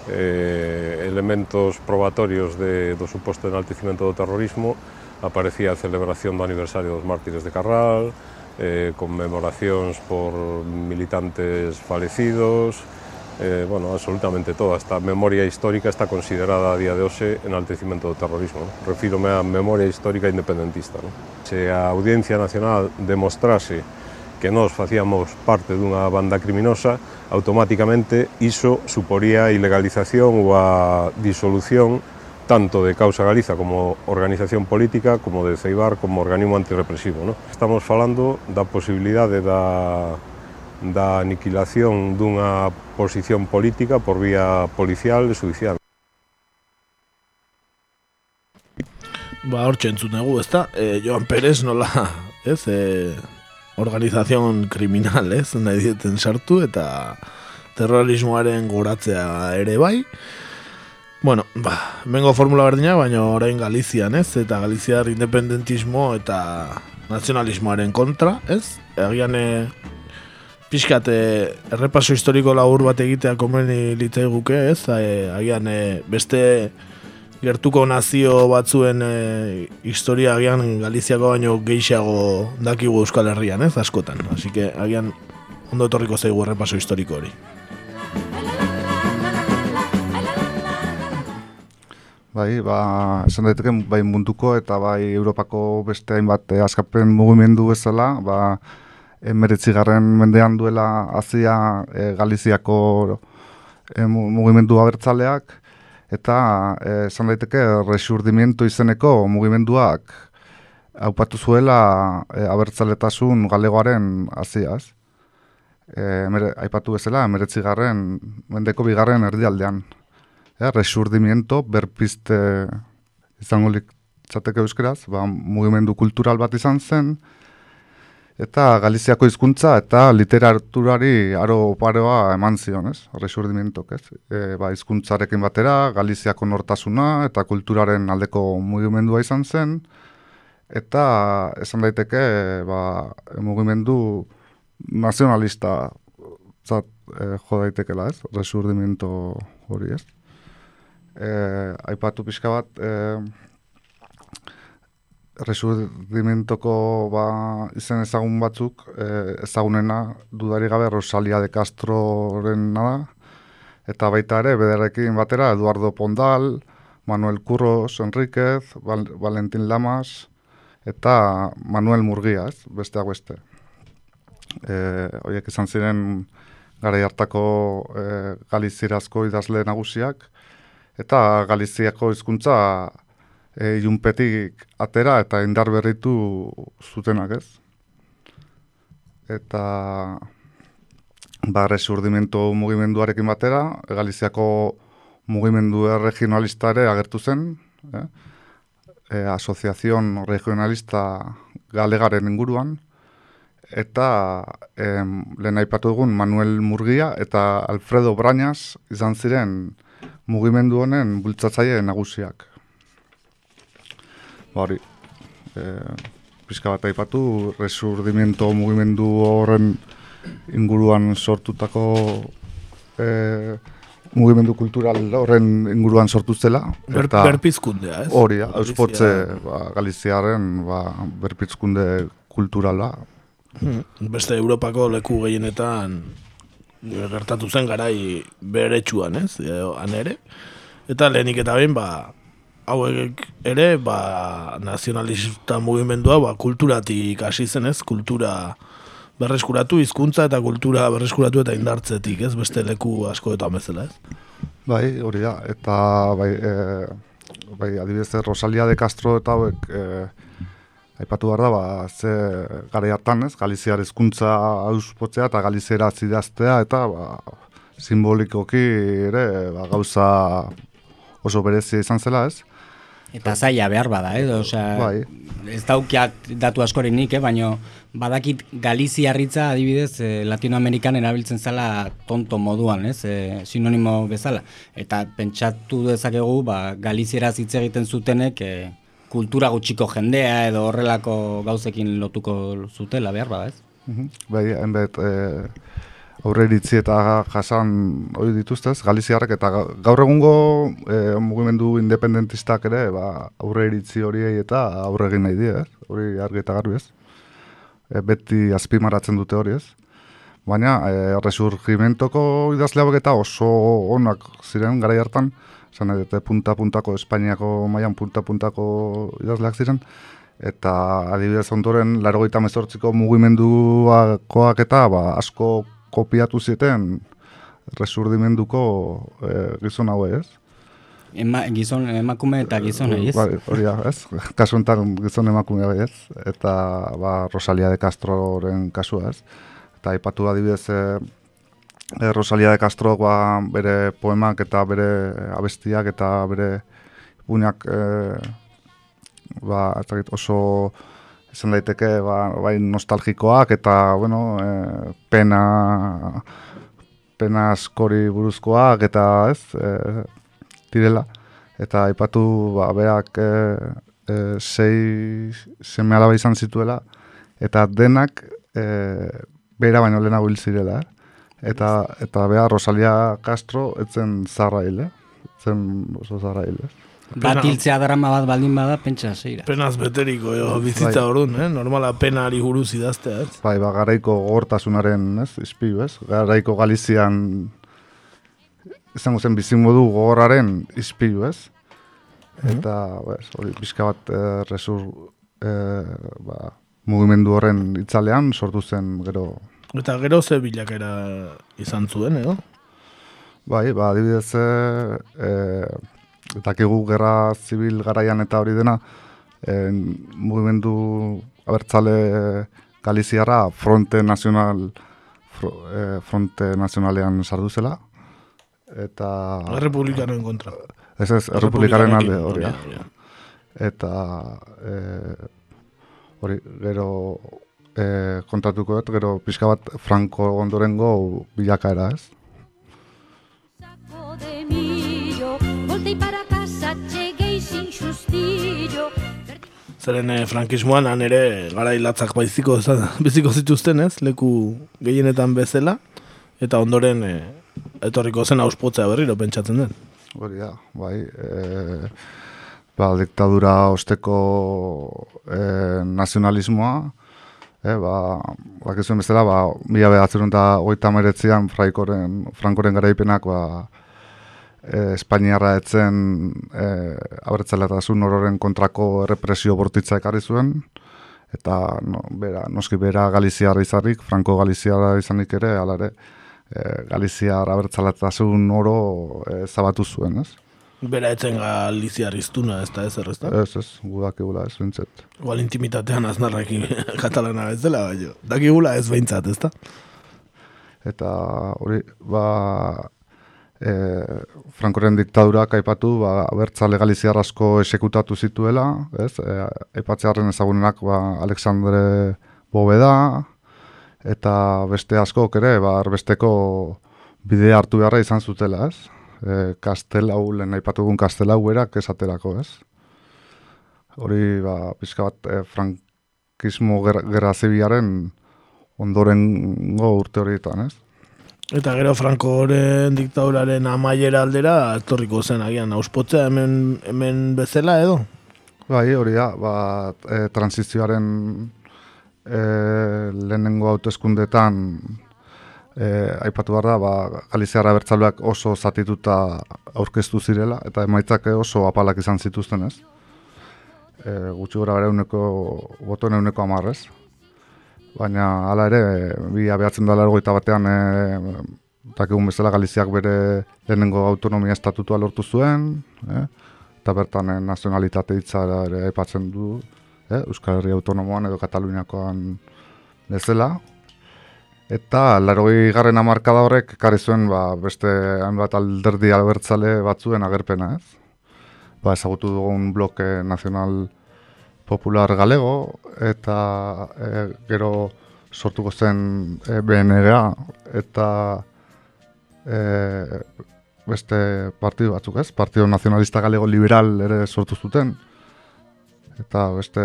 eh, elementos probatorios de, do suposto enaltecimento do terrorismo aparecía a celebración do aniversario dos mártires de Carral, eh, conmemoracións por militantes falecidos, eh, bueno, absolutamente toda esta memoria histórica está considerada a día de hoxe enaltecimento do terrorismo. ¿no? Refírome á memoria histórica independentista. ¿no? Se a Audiencia Nacional demostrase que nós facíamos parte dunha banda criminosa, automáticamente iso suporía a ilegalización ou a disolución tanto de Causa Galiza como organización política, como de Ceibar, como organismo antirrepresivo. No? Estamos falando da posibilidade da, da aniquilación dunha posición política por vía policial e judicial. Ba, hor txentzun egu, ezta? E, Joan Pérez nola, ez, e, organizazion kriminal, ez, nahi dieten sartu, eta terrorismoaren goratzea ere bai. Bueno, ba, mengo formula berdina, baina orain Galizian, ez, eta Galiziar independentismo eta nazionalismoaren kontra, ez, egian e, pixkat errepaso historiko labur bat egitea komeni litzai guke, ez, e, agian e, beste gertuko nazio batzuen e, historia agian Galiziako baino gehiago dakigu Euskal Herrian, ez, askotan. Así que agian ondo etorriko zaigu errepaso historiko hori. Bai, ba, esan daiteke, bai munduko eta bai Europako beste hainbat eh, askapen mugimendu bezala, ba, emeretzi garren mendean duela azia e, Galiziako e, mugimendu abertzaleak, eta eh, esan daiteke resurdimiento izeneko mugimenduak haupatu zuela e, abertzaletasun galegoaren aziaz. E, aipatu bezala, emeretzi garren, mendeko bigarren erdialdean. E, resurdimiento, berpiste izango litzateke euskeraz, ba, mugimendu kultural bat izan zen, eta Galiziako hizkuntza eta literaturari aro paroa eman zion, ez? Resurdimentok, ez? E, ba, hizkuntzarekin batera, Galiziako nortasuna eta kulturaren aldeko mugimendua izan zen, eta esan daiteke, ba, mugimendu nazionalista zat, e, jo daitekela, ez? Resurdimento hori, ez? E, aipatu pixka bat, e, resurdimentoko ba, izen ezagun batzuk, e, ezagunena dudari gabe Rosalia de Castroren nada, eta baita ere, bederekin batera, Eduardo Pondal, Manuel Curros Enriquez, Val Valentin Lamas, eta Manuel Murgia, ez, besteak beste. E, oiek izan ziren gara hartako e, galizirazko idazle nagusiak, eta Galiziako hizkuntza e, junpetik atera eta indar berritu zutenak ez. Eta ba, resurdimento mugimenduarekin batera, Galiziako mugimendu regionalista ere agertu zen, eh? e, asoziazion regionalista galegaren inguruan, eta em, lehen aipatu dugun Manuel Murgia eta Alfredo Brañas izan ziren mugimendu honen bultzatzaile nagusiak hori, e, pizka bat aipatu, resurdimiento mugimendu horren inguruan sortutako e, mugimendu kultural horren inguruan sortu zela. Ber, berpizkundea, ez? Hori, eusportze ba, Galiziaren ba, berpizkunde kulturala. Hmm. Beste Europako leku gehienetan gertatu zen garai beretsuan, ez? Han ere. Eta lehenik eta behin, ba, hauek ere, ba, nazionalista mugimendua, ba, kulturatik hasi zenez, kultura berreskuratu, hizkuntza eta kultura berreskuratu eta indartzetik, ez, beste leku asko eta bezala, ez? Bai, hori da, eta bai, e, bai, adibidez, Rosalia de Castro eta hauek, e, aipatu behar da, ba, ze gara hartan, ez, Galiziar hizkuntza auspotzea eta Galizera zidaztea, eta, ba, simbolikoki ere, ba, gauza oso berezia izan zela, ez? Eta zaila behar bada, eh? Osea, bai. ez daukiat datu askorenik, eh? baina badakit Galiziarritza adibidez eh, Latinoamerikan erabiltzen zala tonto moduan, ez? Eh, sinonimo bezala. Eta pentsatu dezakegu, ba, Galiziera hitz egiten zutenek eh, kultura gutxiko jendea edo horrelako gauzekin lotuko zutela behar bada, ez? Mhm. Bai, enbet, eh, aurre iritzi eta jasan hori dituztez, Galiziarrek eta gaur egungo e, mugimendu independentistak ere ba, aurre iritzi horiei eta aurre egin nahi die, hori argi eta garbi ez. E, beti azpimaratzen dute hori ez. Baina, e, resurgimentoko idazle hauek eta oso onak ziren gara hartan, zan edete punta-puntako, Espainiako maian punta-puntako idazleak ziren, eta adibidez ondoren, laro gaita mezortziko mugimenduakoak eta ba, asko kopiatu zieten resurdimenduko e, gizon hau ez? Ema, gizon emakume eta gizon ez? Ba, hori ez, kasu enten gizon emakume ez, eta ba, Rosalia de Castroren kasua ez. Eta ipatu adibidez e, Rosalia de Castro ba, bere poemak eta bere abestiak eta bere puñak e, ba, oso izan daiteke ba, bai nostalgikoak eta bueno, e, pena pena askori buruzkoak eta ez e, direla eta aipatu ba, berak e, e, sei seme alaba izan zituela eta denak e, bera baino lehenago hil zirela eh? eta, eta beha Rosalia Castro etzen zarra hil, eh? etzen oso zarra hil, eh? Batiltzea drama bat baldin bada, pentsa zeira. Penaz beteriko, jo, bizitza bai. orduan, eh? normala penari buruz idaztea, ez? Bai, ba, garaiko gogortasunaren, ez, izpilu, ez? Garaiko Galizian, izango zen bizimodu gogorraren izpilu, ez? Mhm. Eta, bez, hori, bizka bat eh, resur, eh, ba, mugimendu horren itzalean, sortu zen, gero... Eta gero ze bilakera izan zuen, edo? Bai, ba, adibidez, eh, eta kegu gerra zibil garaian eta hori dena, en, mugimendu abertzale Galiziarra fronte nazional eh, fronte nazionalean sardu zela eta republikanoen kontra. Ez ez, republikaren alde hori eta e, hori gero e, kontatuko dut, gero pixka bat Franco ondorengo bilakaera ez Zeren eh, frankismoan han ere gara hilatzak baiziko, biziko zituzten ez, leku gehienetan bezala, eta ondoren eh, etorriko zen auspotzea berriro pentsatzen den. Hori da, bai, e, ba, diktadura osteko e, nazionalismoa, e, ba, bak bezala, ba, mila behatzen da oita meretzian frankoren garaipenak, ba, e, Espainiarra etzen e, abertzaletasun ororen kontrako represio bortitza ekarri zuen, eta no, bera, noski bera Galiziarra izarrik, Franco Galiziarra izanik ere, alare, e, Galiziar abertzaletasun oro e, zabatu zuen, ez? Bera etzen Galiziar iztuna, ez da ez errezta? Ez, ez, gudak egula ez bintzet. Igual intimitatean aznarrakin katalana ez dela, bai jo. Dak ez behintzat, ez da? Eta hori, ba, e, Frankoren diktadurak aipatu, ba, abertza legaliziar asko esekutatu zituela, ez? E, aipatzearen ezagunenak ba, Alexandre Bobeda, eta beste asko ere, ba, besteko bide hartu beharra izan zutela, ez? E, kastelau, lehen aipatu gun kastelau erak esaterako, ez? Hori, ba, pixka bat, e, frankismo gerra zibiaren ondoren go urte horietan, ez? Eta gero Frankoren diktaduraren amaiera aldera, etorriko zen agian, auspotzea hemen, hemen bezala edo? Bai, hori da, ba, e, transizioaren e, lehenengo autoeskundetan e, aipatu behar da, ba, Galiziara bertzaluak oso zatituta aurkeztu zirela, eta emaitzak oso apalak izan zituzten ez. E, gutxi gora bere uneko, botoen uneko amarrez baina hala ere, bi abeatzen dela ergoita batean, e, dakigun bezala Galiziak bere lehenengo autonomia estatutua lortu zuen, e, eta bertan e, nazionalitate hitza ere aipatzen du, e, Euskal Herri Autonomoan edo Kataluniakoan bezala. Eta largoi garren amarkada horrek, kari zuen ba, beste hainbat alderdi albertzale batzuen agerpena ez. Ba, ezagutu dugun bloke nazional popular galego eta e, gero sortuko zen e, eta e, beste partidu batzuk ez, Partido Nacionalista Galego Liberal ere sortu zuten eta beste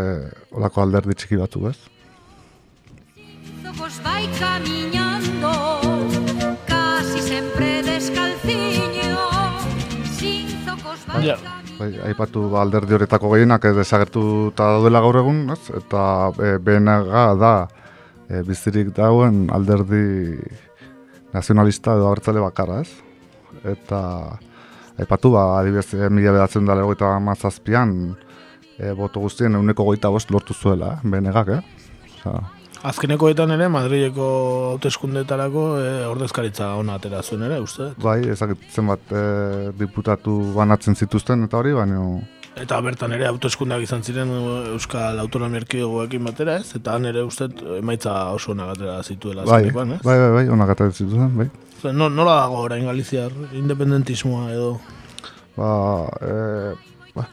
olako alderdi txiki batzuk ez. Vai caminando casi sempre descalciño sin bai, aipatu ba, alderdi horretako gehienak desagertu eta daudela gaur egun, ez? eta e, behenaga da e, bizirik dauen alderdi nazionalista edo abertzale bakarra, ez? Eta aipatu ba, adibidez, mila bedatzen da lego eta mazazpian, e, boto guztien euneko goita bost lortu zuela, eh? behenegak, eh? Osa, Azkenekoetan ere, Madrileko hauteskundetarako e, ordezkaritza ona atera zuen ere, uste? Bai, ezakitzen bat e, diputatu banatzen zituzten eta hori, baina... Eta bertan ere hauteskundeak izan ziren Euskal Autonomia Erkidegoekin batera, ez? Eta han ere uste emaitza oso onak atera zituela bai, azkenekoan, ez? Bai, bai, bai, onak atera zituzten, bai. no, nola dago orain Galiziar, independentismoa edo? Ba, e,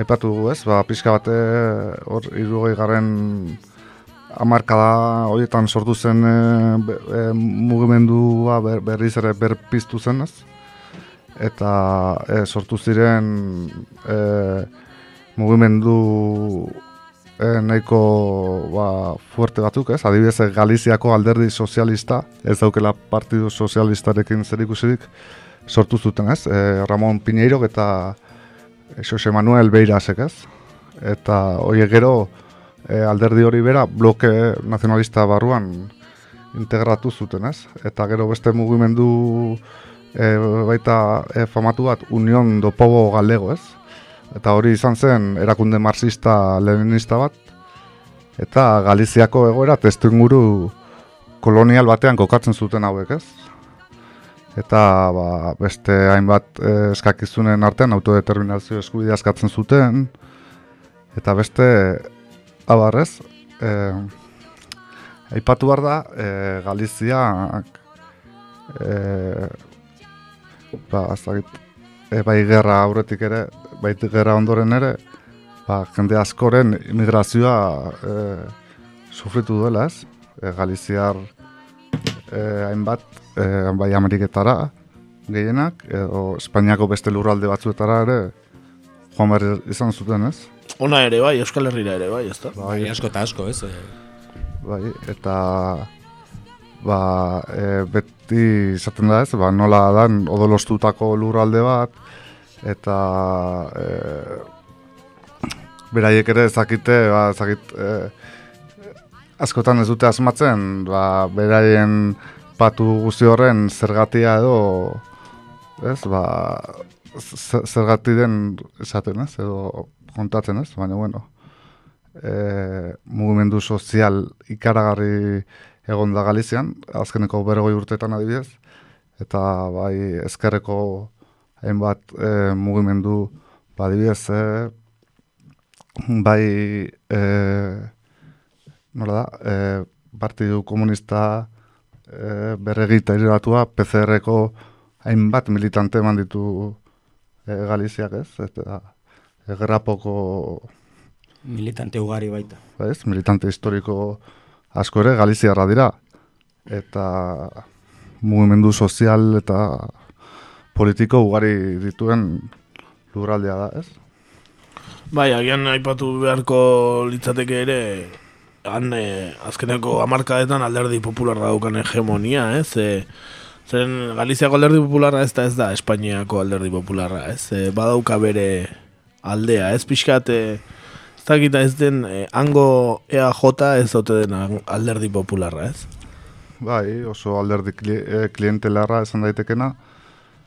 aipatu dugu ez, ba, pixka bate hor irugei garen amarkada horietan sortu zen e, e, mugimendua ber, berriz ere berpiztu zen ez. Eta e, sortu ziren e, mugimendu e, nahiko ba, fuerte batzuk ez. Adibidez Galiziako alderdi sozialista, ez daukela partidu sozialistarekin zer ikusirik, sortu zuten ez. E, Ramon Piñeiro eta Jose Manuel Beirasek ez. Eta horiek gero, e, alderdi hori bera bloke nazionalista barruan integratu zuten, ez? Eta gero beste mugimendu e, baita e, famatu bat Unión do Pobo Galego, ez? Eta hori izan zen erakunde marxista leninista bat eta Galiziako egoera testu inguru kolonial batean kokatzen zuten hauek, ez? Eta ba, beste hainbat e, eskakizunen artean autodeterminazio eskubidea eskatzen zuten eta beste abarrez, e, aipatu behar da, e, Galizia, e, ba, azagit, e, bai gerra aurretik ere, bai gerra ondoren ere, ba, jende askoren imigrazioa e, sufritu duela ez, e, Galiziar e, hainbat, e, bai Ameriketara gehienak, edo Espainiako beste lurralde batzuetara ere, joan behar izan zuten ez. Ona ere bai, Euskal Herrira ere bai, ezta? Bai, asko eta asko, ez? Bai, eta ba, e, beti izaten da ez, ba, nola dan odolostutako lurralde bat, eta e, beraiek ere ezakite, ba, ezakit, e, askotan ez dute asmatzen, ba, beraien patu guzti horren zergatia edo, ez, ba, zergati den esaten ez, edo kontatzen ez, baina bueno, e, mugimendu sozial ikaragarri egon da Galizian, azkeneko bergoi urtetan adibidez, eta bai ezkerreko hainbat e, mugimendu badibidez, e, bai e, nola da, e, partidu komunista e, berregita iratua, PCR-eko hainbat militante eman ditu e, Galiziak ez, eta egerrapoko... Militante ugari baita. Ez, militante historiko asko ere Galiziarra dira. Eta mugimendu sozial eta politiko ugari dituen lurraldea da, ez? Bai, agian aipatu beharko litzateke ere han eh, azkeneko amarkadetan alderdi popularra daukan hegemonia, ez? E, zen Galiziako alderdi popularra ez da ez da Espainiako alderdi popularra, ez? E, badauka bere aldea, ez pixkat, e, ez dakita ez den, e, hango EAJ ez zote den alderdi popularra, ez? Bai, oso alderdi kli, klientelarra esan daitekena,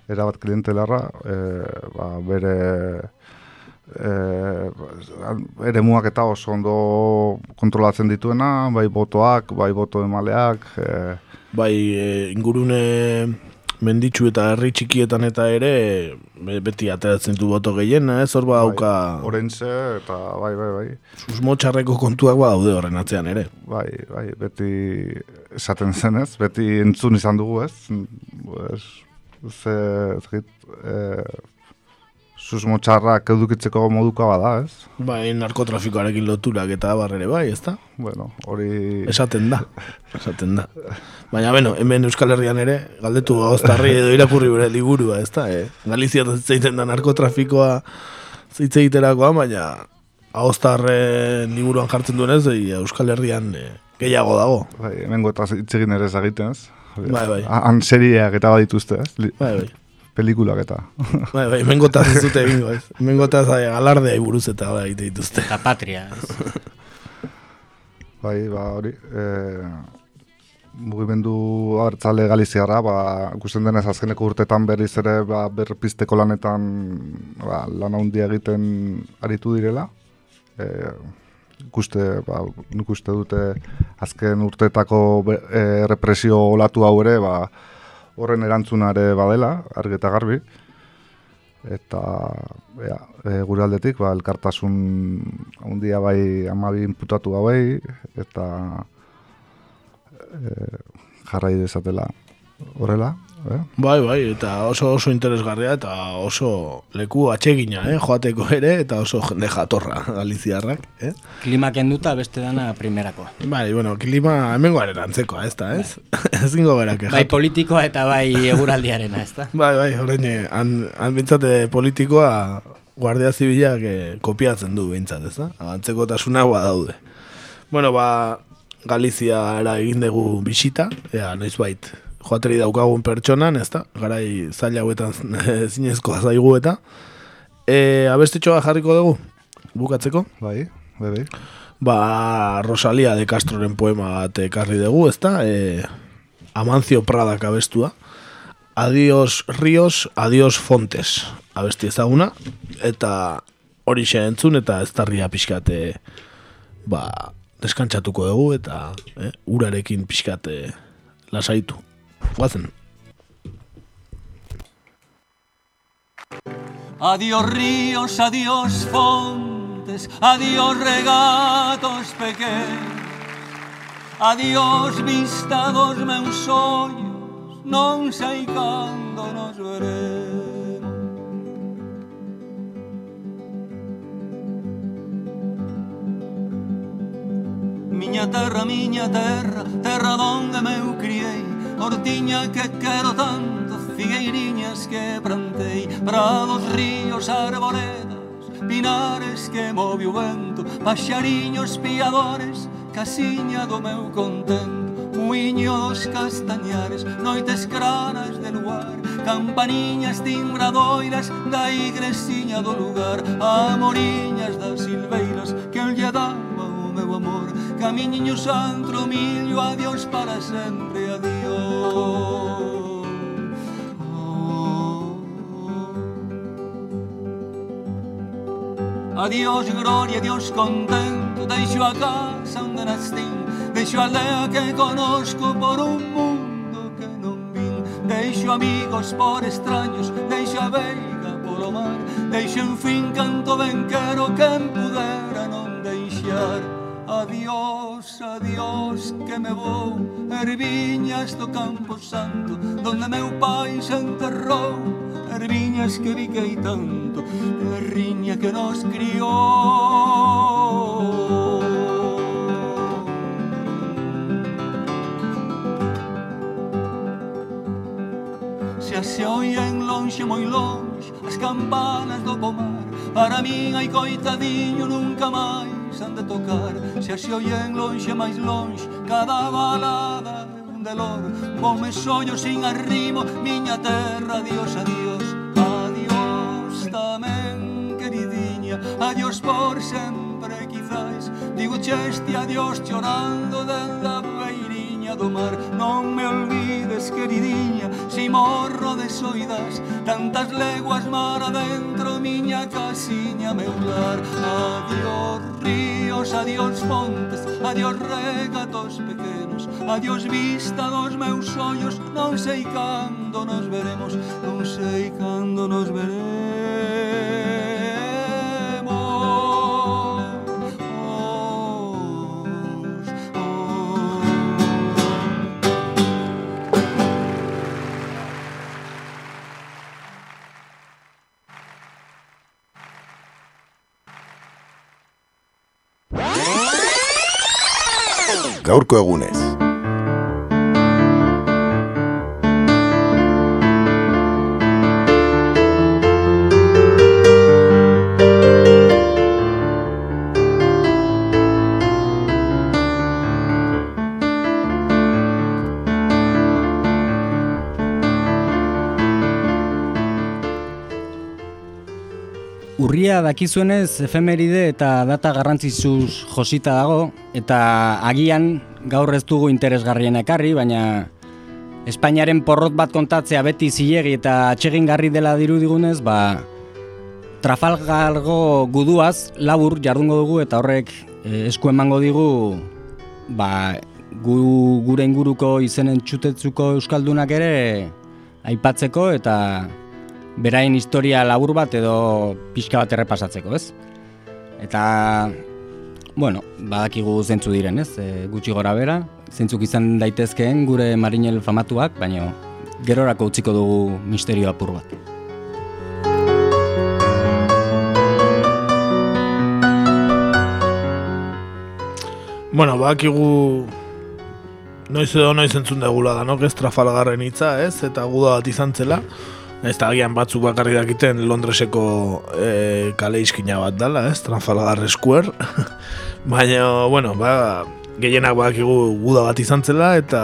erabat klientelarra, e, ba, bere e, ere muak eta oso ondo kontrolatzen dituena, bai botoak, bai boto emaleak. E, bai, e, ingurune menditsu eta herri txikietan eta ere beti ateratzen du boto gehien, ez hor ba dauka... Bai, eta bai, bai, bai. Susmo txarreko kontuak ba daude horren atzean ere. Bai, bai, beti esaten zen ez, beti entzun izan dugu ez. ez ze, ez, ez, susmo txarrak edukitzeko moduko bada, ez? Bai, narkotrafikoarekin loturak eta barrere bai, ez da? Bueno, hori... Esaten da, esaten da. Baina, bueno, hemen Euskal Herrian ere, galdetu gauztarri edo irakurri bere liburua, ez da? Eh? Galizia zeiten da narkotrafikoa zitzeiterakoa, baina hauztarren liburuan jartzen duenez, Euskal Herrian eh, gehiago dago. Bai, hemen gota zitzegin ere zagiten, ez? Bai, bai. Han serieak eta badituzte, ez? Bai, bai pelikulak eta. bai, bai, mengotaz ez dute egingo, ez. Mengotaz alardea iburuz eta da egite dituzte. Eta patria. bai, ba, hori, e, mugimendu hartzale galiziarra, ba, gusten denez azkeneko urtetan berriz ere, ba, berpisteko lanetan, ba, lan handia egiten aritu direla. E, ikuste, ba, nik uste dute azken urteetako e, represio olatu hau ere, ba, horren erantzunare badela, argi eta garbi. Eta ea, e, gure aldetik, ba, elkartasun handia bai amabi inputatu hauei, eta e, jarrai dezatela horrela. Eh? Bai, bai, eta oso oso interesgarria eta oso leku atsegina, eh? joateko ere, eta oso jende jatorra galiziarrak. Eh? Klima kenduta beste dana primerakoa. Bai, bueno, klima hemen guaren antzekoa, ez da, ez? ez gingo gara Bai, politikoa eta bai eguraldiarena, ez da? bai, bai, horrein, han, han bintzate politikoa guardia zibilak eh, kopiatzen du bintzat, ez da? Antzeko tasuna daude. Bueno, ba, Galizia era egin dugu bisita, ea, noiz bait, joateri daukagun pertsonan, ez da? Garai zaila hauetan zinezkoa zaigu eta. E, abestetxoa jarriko dugu, bukatzeko? Bai, bai, bai. Ba, Rosalia de Castroren poema bat ekarri dugu, ez da? E, Amancio Prada abestua. Adios Ríos, adios Fontes. Abesti ezaguna. Eta hori entzun eta ez tarria pixkate ba, deskantzatuko dugu eta eh, urarekin pixkate lasaitu. wasn't. Adiós ríos, adiós fontes, adiós regatos pequenos, adiós vista dos meus sonhos, non sei cando nos veremos. Miña terra, miña terra, terra donde meu criei hortiña que quero tanto, figueiriñas que plantei, prados, ríos, arboledas, pinares que move o vento, paxariños piadores, casiña do meu contento, muiño dos castañares, noites cranas de luar, campaniñas timbradoiras da igresiña do lugar, amoriñas das silveiras que lle daba meu amor Camiñiño santo, millo, adiós para sempre, adiós. Adiós gloria, adiós contento Deixo a casa onde nascín Deixo a aldea que conozco por un mundo que non vin Deixo amigos por extraños Deixo a veiga polo mar Deixo en fin canto ben quero Quen pudera non deixar. Adiós, adiós, que me vou Erviñas do Campo Santo Donde meu pai se enterrou. Erviñas que viquei tanto E que nos criou. Se se oien longe moi longe As campanas do pomar Para min, hai coitadiño, nunca máis han de tocar. Se se oyen lonxe máis lonxe Cada balada é un delor. Con mes sin arrimo Miña terra, adiós, adiós Adiós tamén, queridinha. Adiós por sempre, quizás Digo cheste adiós chorando dentro da viña do mar. Non me olvides, queridinha si morro de soidas Tantas leguas mar adentro, miña casiña meu lar. Adiós ríos, adiós fontes, adiós regatos pequenos Adiós vista dos meus ollos, non sei cando nos veremos Non sei cando nos veremos. Gaurko egunez. Dakizuenez efemeride eta data garrantzizuz josita dago, eta agian gaur ez dugu interesgarrien ekarri, baina Espainiaren porrot bat kontatzea beti zilegi eta atsegingarri dela dirudigunez, ba, Trafalgargo guduaz labur jardungo dugu eta horrek e, esku emango digu ba, gu, gure inguruko izenen txutetzuko euskaldunak ere aipatzeko eta berain historia labur bat edo pixka bat errepasatzeko, ez? Eta, bueno, badakigu zentzu diren, ez? E, gutxi gora bera, zentzuk izan daitezkeen gure marinel famatuak, baina gerorako utziko dugu misterio apur bat. Bueno, bakigu noiz edo noiz entzun degula da, no? Ez trafalgarren hitza, ez? Eta guda bat izan zela. Ez da agian batzuk bakarri dakiten Londreseko e, kale izkina bat dala, ez? Trafalgar Square. Baina, bueno, ba, gehienak bakigu guda bat izan zela eta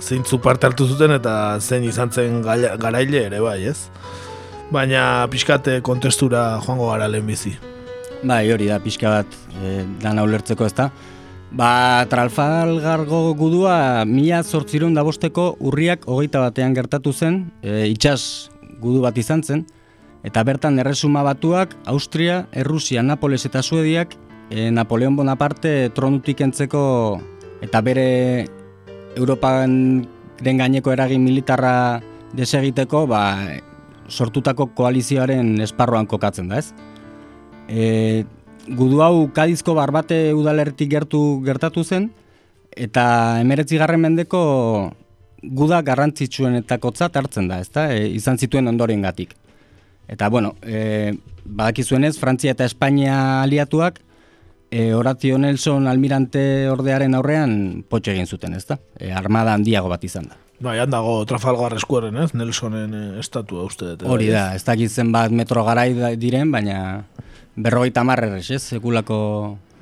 zeintzu parte hartu zuten eta zein izan zen garaile ere bai, ez? Baina pixkate kontestura joango gara lehenbizi. Bai, hori da, pixka bat e, dana ulertzeko ez da. Ba, Trafalgargo gudua mila zortzirun dabosteko urriak hogeita batean gertatu zen, e, itxas gudu bat izan zen, eta bertan erresuma batuak, Austria, Errusia, Napoles eta Suediak, e, Napoleon Bonaparte tronutik entzeko eta bere Europan den gaineko eragin militarra desegiteko, ba, sortutako koalizioaren esparroan kokatzen da ez. E, gudu hau Kadizko barbate udalertik gertu gertatu zen, eta emeretzi garren mendeko guda garrantzitsuen eta kotzat hartzen da, ezta? E, izan zituen ondoren gatik. Eta, bueno, e, badakizuenez, Frantzia eta Espainia aliatuak, e, Horatio Nelson almirante ordearen aurrean potxe egin zuten, ezta? E, armada handiago bat izan da. Bai, handago Trafalgar eskueren, ez? Nelsonen e, estatua uste. Hori da, ez dakitzen bat metro garai diren, baina berrogeita marrerrez, ez, sekulako,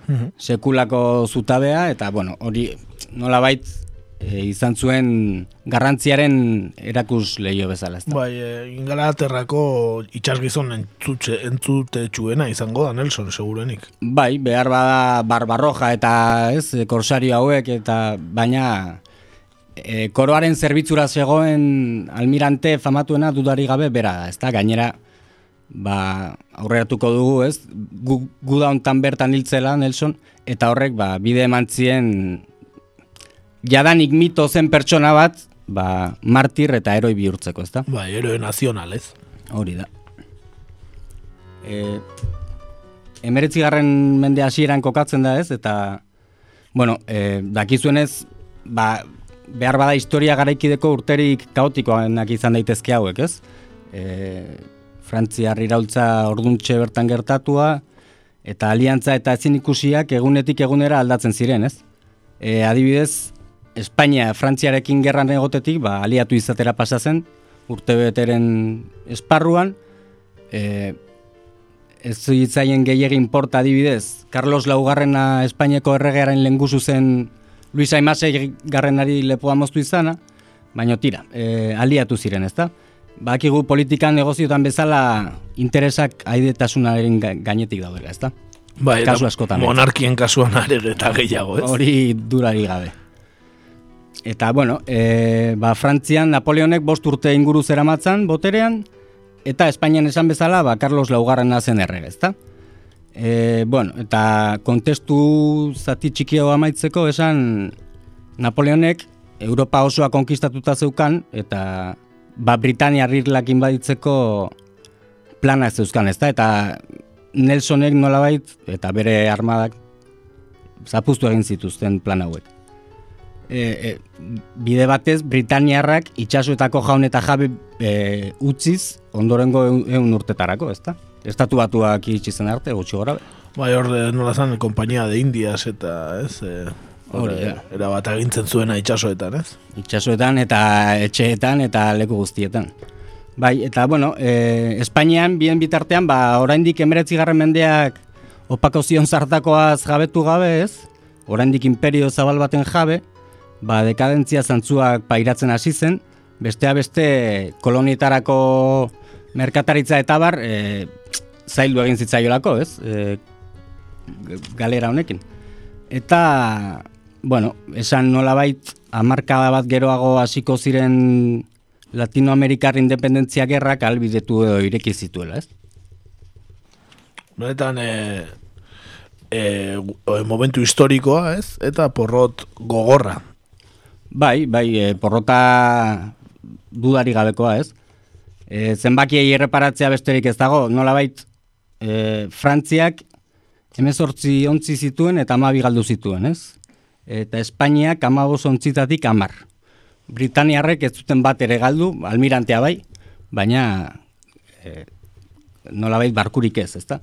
mhm. sekulako zutabea, eta, bueno, hori nolabait e, izan zuen garrantziaren erakus lehio bezala, ezta? Bai, e, ingalaterrako itxasgizon entzute, entzute txuena izango da, Nelson, segurenik. Bai, behar bada barbarroja eta, ez, korsario hauek, eta baina... E, koroaren zerbitzura zegoen almirante famatuena dudari gabe bera, ezta gainera ba, aurreratuko dugu, ez? Gu, gu da hontan bertan hiltzela Nelson eta horrek ba, bide emantzien jadanik mito zen pertsona bat, ba, martir eta heroi bihurtzeko, ezta? Ba, eroe nazional, ez? Hori da. E, emeretzi garren mende hasieran kokatzen da, ez? Eta, bueno, e, dakizuenez, ba, behar bada historia garaikideko urterik kaotikoanak izan daitezke hauek, ez? E, Frantziar iraultza orduntxe bertan gertatua, eta aliantza eta ezin ikusiak egunetik egunera aldatzen ziren, ez? E, adibidez, Espainia Frantziarekin gerran egotetik, ba, aliatu izatera pasazen, urte beteren esparruan, e, ez zuitzaien gehiagin porta adibidez, Carlos Laugarrena Espainiako erregearen lenguzu zen Luis Aimase garrenari lepoa moztu izana, baina tira, e, aliatu ziren, ezta? bakigu politikan negoziotan bezala interesak aidetasunaren gainetik daudela, ezta? Bai, Kasu askotan. Monarkien kasuan are eta gehiago, ez? Hori durari gabe. Eta, bueno, e, ba, Frantzian Napoleonek bost urte inguru zeramatzan boterean, eta Espainian esan bezala, ba, Carlos Laugarren zen errege, ezta? E, bueno, eta kontestu zati txikio amaitzeko esan Napoleonek Europa osoa konkistatuta zeukan, eta ba, Britania rirlak inbaditzeko plana zeuzkan, ezta? Eta Nelsonek nolabait, eta bere armadak, zapustu egin zituzten plan hauek. E, e, bide batez, Britaniarrak itxasuetako jaun eta jabe e, utziz, ondorengo egun urtetarako, ezta? Estatu batuak itxizen arte, gutxi gora. Bai, orde, nola zan, kompainia de Indias eta, ez, e, Hori, Era bat agintzen zuena itxasoetan, ez? Itxasoetan eta etxeetan eta leku guztietan. Bai, eta bueno, e, Espainian, bien bitartean, ba, oraindik emeretzi garren mendeak opako zion zartakoaz jabetu gabe, ez? Oraindik imperio zabal baten jabe, ba, dekadentzia zantzuak pairatzen hasi zen, bestea beste kolonietarako merkataritza eta bar, e, zaildu egin zitzaiolako, ez? E, galera honekin. Eta bueno, esan nolabait amarkada bat geroago hasiko ziren Latinoamerikar independentzia gerrak albidetu edo ireki zituela, ez? Benetan, e, e, momentu historikoa, ez? Eta porrot gogorra. Bai, bai, e, porrota dudari gabekoa, ez? E, zenbakiei erreparatzea besterik ez dago, nolabait e, Frantziak emezortzi ontzi zituen eta amabi galdu zituen, ez? eta Espainiak amaboz ontzitatik amar. Britaniarrek ez zuten bat ere galdu, almirantea bai, baina e, nolabait barkurik ez, ezta?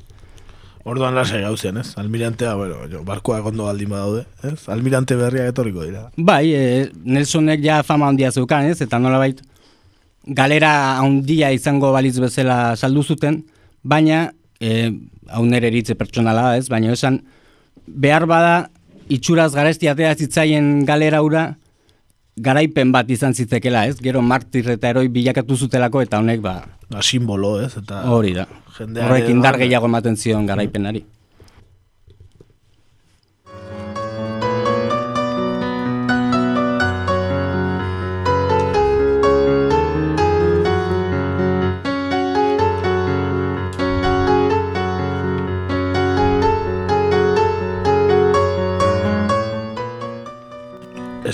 Orduan lasai gauzen, ez? Almirantea, bueno, jo, barkoa gondo baldin badaude, ez? Almirante berria etorriko dira. Bai, e, Nelsonek ja fama handia zeukan, ez? Eta nolabait galera handia izango baliz bezala saldu zuten, baina e, hau nere eritze pertsonala, ez? Baina esan behar bada itxuraz garestiatea zitzaien galera ura, garaipen bat izan zitekela, ez? Gero martir eta eroi bilakatu zutelako eta honek ba... Ba, simbolo, ez? Eta hori da. Horrek indar gehiago ematen zion garaipenari.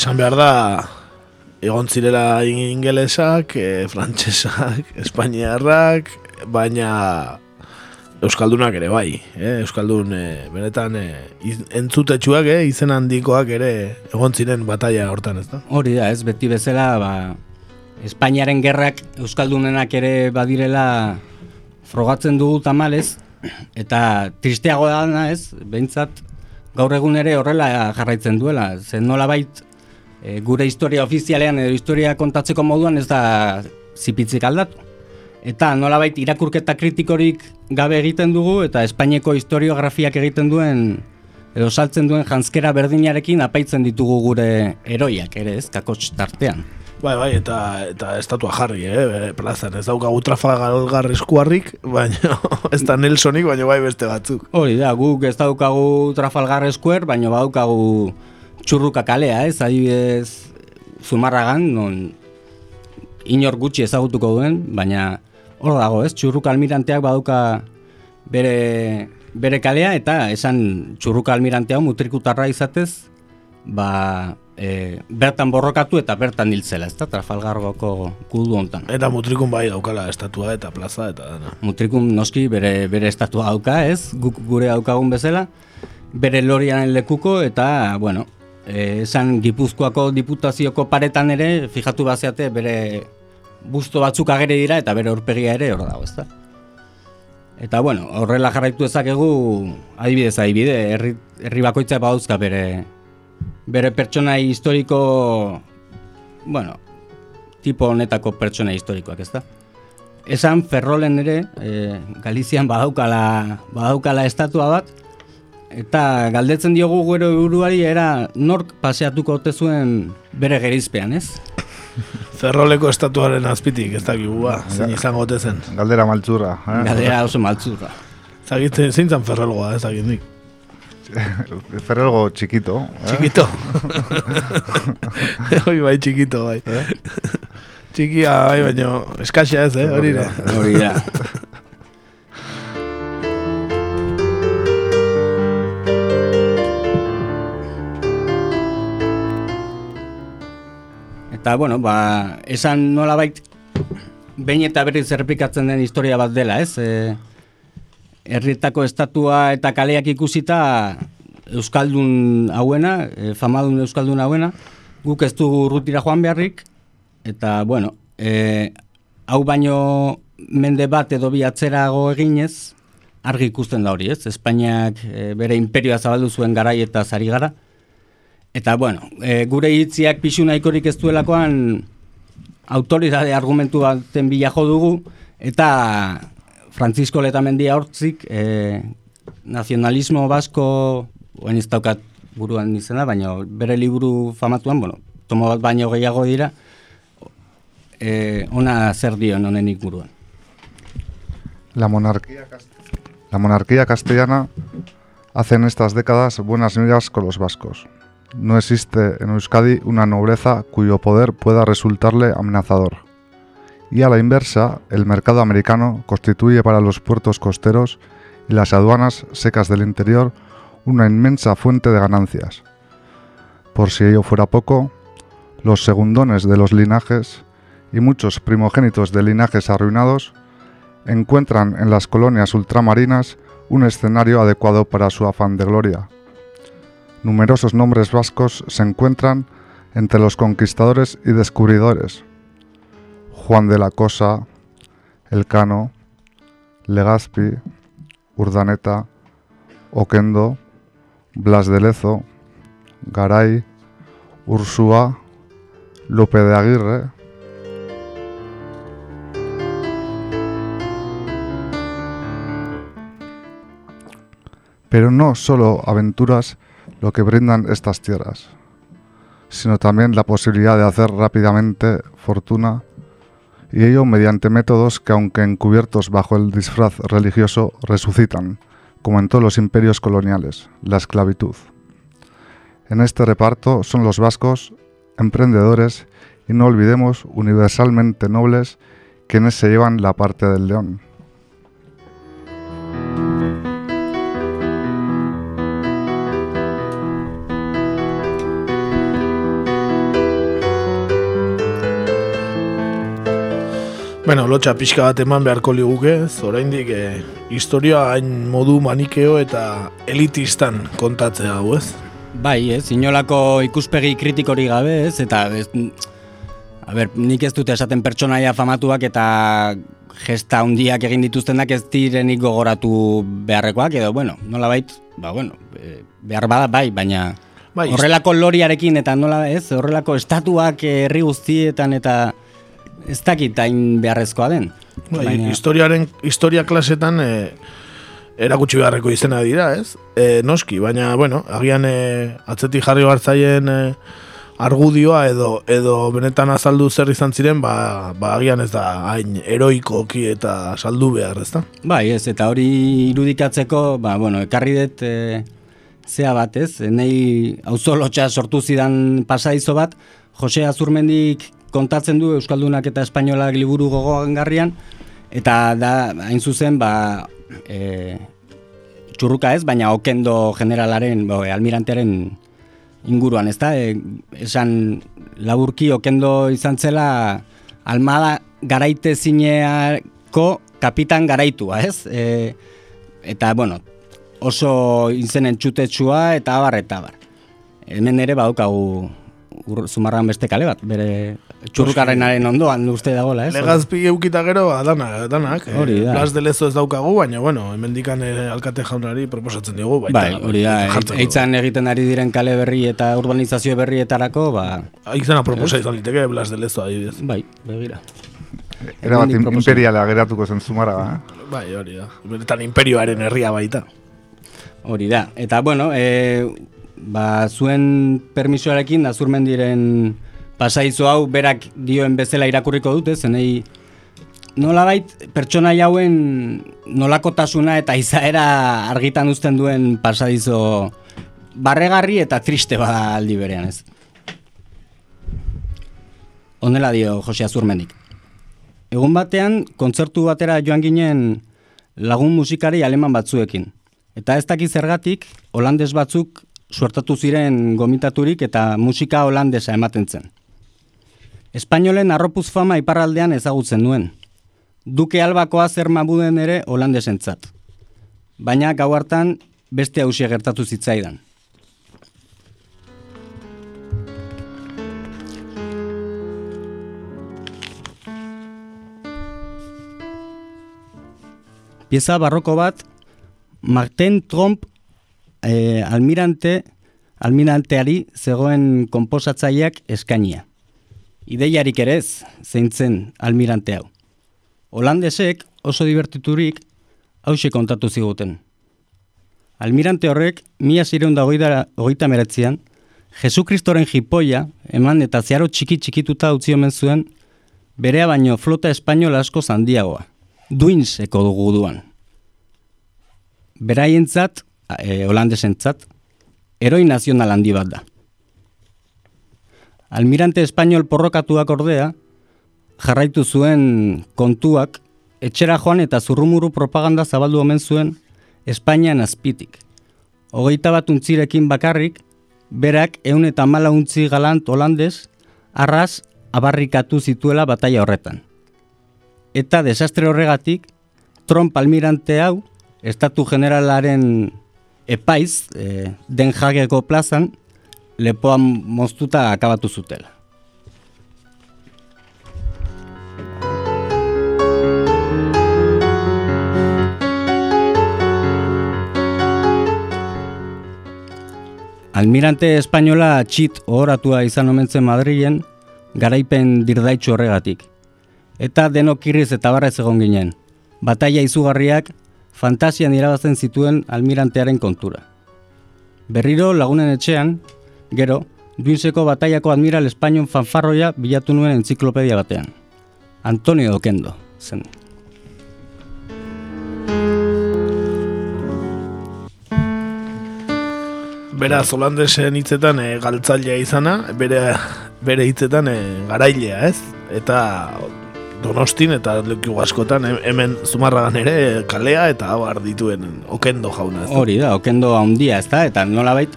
esan behar da egon zirela ingelesak, e, frantsesak, espainiarrak, baina Euskaldunak ere bai, eh? Euskaldun e, benetan e, entzutetsuak, eh? izen handikoak ere egon ziren bataia hortan, ez da? Hori da, ez beti bezala, ba, Espainiaren gerrak Euskaldunenak ere badirela frogatzen dugu tamalez, eta tristeago da, ez, behintzat, gaur egun ere horrela jarraitzen duela, zen nola bait, e, gure historia ofizialean edo historia kontatzeko moduan ez da zipitzik aldatu. Eta nolabait irakurketa kritikorik gabe egiten dugu eta Espainiako historiografiak egiten duen edo saltzen duen janskera berdinarekin apaitzen ditugu gure eroiak ere ez, kakotx tartean. Bai, bai, eta, eta estatua jarri, eh, plazan, ez daukagu Trafalgar eskuarrik, baina ez da Nelsonik, baina bai beste batzuk. Hori da, guk ez daukagu Trafalgar eskuer, baina badaukagu txurruka kalea, ez, adibidez zumarragan, non inor gutxi ezagutuko duen, baina hor dago, ez, txurruka almiranteak baduka bere, bere kalea, eta esan txurruka almirantea mutrikutarra izatez, ba, e, bertan borrokatu eta bertan hiltzela, ez da, trafalgargoko kudu hontan. Eta mutrikun bai daukala estatua eta plaza eta dena. Mutrikun noski bere, bere estatua dauka, ez, guk gure daukagun bezala, bere lorianen lekuko eta, bueno, Eh, esan Gipuzkoako diputazioko paretan ere, fijatu bazeate bere busto batzuk agere dira eta bere aurpegia ere hor dago, ezta? Eta bueno, horrela jarraitu ezakegu adibidez adibide, herri, herri bakoitza badauzka bere bere pertsonai historiko bueno, tipo honetako pertsonai historikoak, ezta? Esan Ferrolen ere, e, Galizian badaukala, badaukala estatua bat, Eta galdetzen diogu gero buruari era nork paseatuko ote zuen bere gerizpean, ez? Ferroleko estatuaren azpitik, ez dakigu, ba, zein izango zen. Galdera maltzurra. Eh? Galdera oso maltzurra. Zagite, zein zan ferrolgoa, ez dakit nik. Ferrolgo txikito. Eh? Txikito. Hoi bai, txikito, bai. Eh? Txikia, bai, baina eskaxia ez, eh? Hori da. Hori da. Eta, bueno, ba, esan nola bait, behin eta berriz errepikatzen den historia bat dela, ez? E, erritako estatua eta kaleak ikusita Euskaldun hauena, e, famadun Euskaldun hauena, guk ez du rutira joan beharrik, eta, bueno, e, hau baino mende bat edo bi atzerago eginez, argi ikusten da hori, ez? Espainiak e, bere imperioa zabaldu zuen garai eta zari gara, Eta, bueno, e, gure hitziak pixu nahikorik ez duelakoan autoridade argumentu baten bila jo dugu, eta Francisco Letamendia hortzik, e, nazionalismo basko, oen ez daukat buruan izena, baina bere liburu famatuan, bueno, tomo bat baino gehiago dira, e, ona zer dio nonenik buruan. La monarquía, la monarquía castellana hace en estas décadas buenas migas con los vascos. No existe en Euskadi una nobleza cuyo poder pueda resultarle amenazador. Y a la inversa, el mercado americano constituye para los puertos costeros y las aduanas secas del interior una inmensa fuente de ganancias. Por si ello fuera poco, los segundones de los linajes y muchos primogénitos de linajes arruinados encuentran en las colonias ultramarinas un escenario adecuado para su afán de gloria numerosos nombres vascos se encuentran entre los conquistadores y descubridores. Juan de la Cosa, Elcano, Legazpi, Urdaneta, Oquendo, Blas de Lezo, Garay, Ursúa, Lope de Aguirre, Pero no solo aventuras lo que brindan estas tierras, sino también la posibilidad de hacer rápidamente fortuna, y ello mediante métodos que aunque encubiertos bajo el disfraz religioso resucitan, como en todos los imperios coloniales, la esclavitud. En este reparto son los vascos, emprendedores y no olvidemos universalmente nobles, quienes se llevan la parte del león. Bueno, lotxa pixka bat eman beharko liguke, zoraindik e, historia hain modu manikeo eta elitistan kontatzea hau ez? Bai, ez, inolako ikuspegi kritikori gabe ez, eta ez, a ber, nik ez dute esaten pertsonaia famatuak eta gesta handiak egin dituztenak ez direnik gogoratu beharrekoak, edo, bueno, nola bait, ba, bueno, behar bada bai, baina bai, horrelako loriarekin eta nola ez, horrelako estatuak herri guztietan eta ez dakit hain beharrezkoa den. Bai, Baina... Historiaren, historia klasetan e, erakutsi beharreko izena dira, ez? E, noski, baina, bueno, agian e, atzetik jarri hartzaien e, argudioa edo edo benetan azaldu zer izan ziren, ba, ba agian ez da hain eroikoki eta saldu behar, ez da? Bai, ez, eta hori irudikatzeko, ba, bueno, ekarri dut e, zea bat, ez? Nei auzolotxa sortu zidan pasaizo bat, Jose Azurmendik kontatzen du Euskaldunak eta Espainolak liburu gogoan garrian, eta da, hain zuzen, ba, e, txurruka ez, baina okendo generalaren, bo, almirantearen inguruan, ez da? E, esan laburki okendo izan zela almada garaite zineako kapitan garaitua, ez? E, eta, bueno, oso izenen txutetsua eta abar eta abar. Hemen ere badaukagu zumarran beste kale bat, bere txurrukarrenaren ondoan uste dagoela, ez? Legazpi eukita gero, adana, adanak. Eh, hori da. Las de lezo ez daukagu, baina, bueno, hemendikan eh, alkate jaunari proposatzen dugu, baita. Bai, hori da, eitzan egiten ari diren kale berri eta urbanizazio berrietarako, ba... Eitzan aproposa izan liteke, Blas de lezo adibidez. Bai, begira. Era bat imperiala geratuko zen zumara, eh? Bai, hori da. Beretan imperioaren herria baita. Hori da. Eta, bueno, e, ba, zuen permisoarekin azurmen diren pasaizo hau berak dioen bezala irakurriko dute, zenei nolabait pertsona jauen nolakotasuna eta izaera argitan uzten duen pasadizo barregarri eta triste bada aldi berean ez. Honela dio Jose Azurmenik. Egun batean, kontzertu batera joan ginen lagun musikari aleman batzuekin. Eta ez dakiz zergatik, holandes batzuk suertatu ziren gomitaturik eta musika holandesa ematen zen. Espainolen arropuz fama iparraldean ezagutzen duen. Duke albakoa zer mabuden ere holandesentzat. Baina gau hartan beste hausia gertatu zitzaidan. Pieza barroko bat, Martin Tromp e, almirante, almiranteari zegoen konposatzaileak eskainia. Ideiarik ere ez, zeintzen almirante hau. Holandesek oso divertiturik hause kontatu ziguten. Almirante horrek, mila zireun da hogeita meretzian, Jesu Kristoren jipoia, eman eta zearo txiki txikituta utzi omen zuen, berea baino flota espainola asko zandiagoa, duinseko dugu duan. Beraientzat, e, holandesentzat, eroi nazional handi bat da. Almirante espainol porrokatuak ordea, jarraitu zuen kontuak, etxera joan eta zurrumuru propaganda zabaldu omen zuen Espainian azpitik. Hogeita bat untzirekin bakarrik, berak eun eta mala untzi galant holandez, arras abarrikatu zituela bataia horretan. Eta desastre horregatik, Trump almirante hau, Estatu Generalaren epaiz, e, den jageko plazan, lepoa moztuta akabatu zutela. Almirante espainola txit ohoratua izan omentzen Madrilen, garaipen dirdaitxu horregatik. Eta denok irriz eta barrez egon ginen. Bataia izugarriak, fantasian irabazten zituen almirantearen kontura. Berriro lagunen etxean, gero, duinseko bataiako admiral espainion fanfarroia bilatu nuen entziklopedia batean. Antonio Okendo, zen. Bera, Zolandesen hitzetan e, galtzailea izana, bere, bere hitzetan e, garailea, ez? Eta donostin eta leku askotan hemen zumarragan ere kalea eta hau dituen okendo jauna. Ez Hori da, okendo handia ez da, eta nola bait,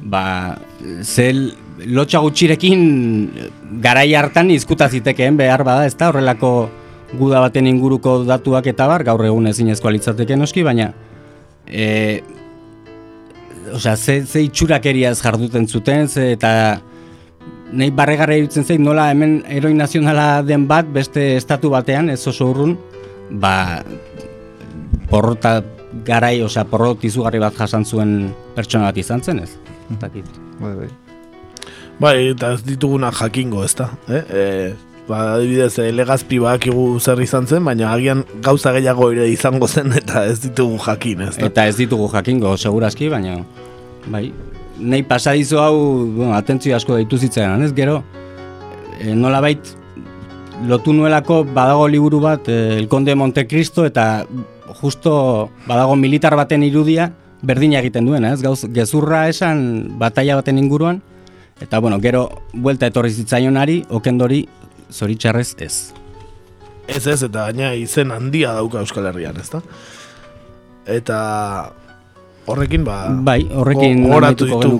ba, zel lotxa gutxirekin garai hartan izkuta zitekeen behar bada, ez da, horrelako guda baten inguruko datuak eta bar, gaur egun ezin ezkoa litzateke noski, baina e, osea, ze, ze itxurakeriaz jarduten zuten, ze, eta nahi barregarra irutzen zait, nola hemen eroi nazionala den bat, beste estatu batean, ez oso urrun, ba, porrota garai, osea, porrot izugarri bat jasan zuen pertsona bat izan zen, ez? Bai, bai. Bai, eta ez dituguna jakingo, ez da? Eh? E, ba, adibidez, eh, legazpi bakigu zer izan zen, baina agian gauza gehiago ere izango zen eta ez ditugu jakin, ez Eta ez ditugu jakingo, segurazki, baina, bai, nahi pasadizo hau, bueno, atentzio asko daitu zitzen, ez gero, e, nola bait, lotu nuelako badago liburu bat, e, El Conde Monte Cristo, eta justo badago militar baten irudia, berdina egiten duena, ez? Gauz, gezurra esan bataia baten inguruan, eta bueno, gero, buelta etorri zitzaionari, okendori, zoritxarrez ez. Ez ez, eta gaina izen handia dauka Euskal Herrian, ezta? Eta horrekin, ba... Bai, horrekin horatu ditu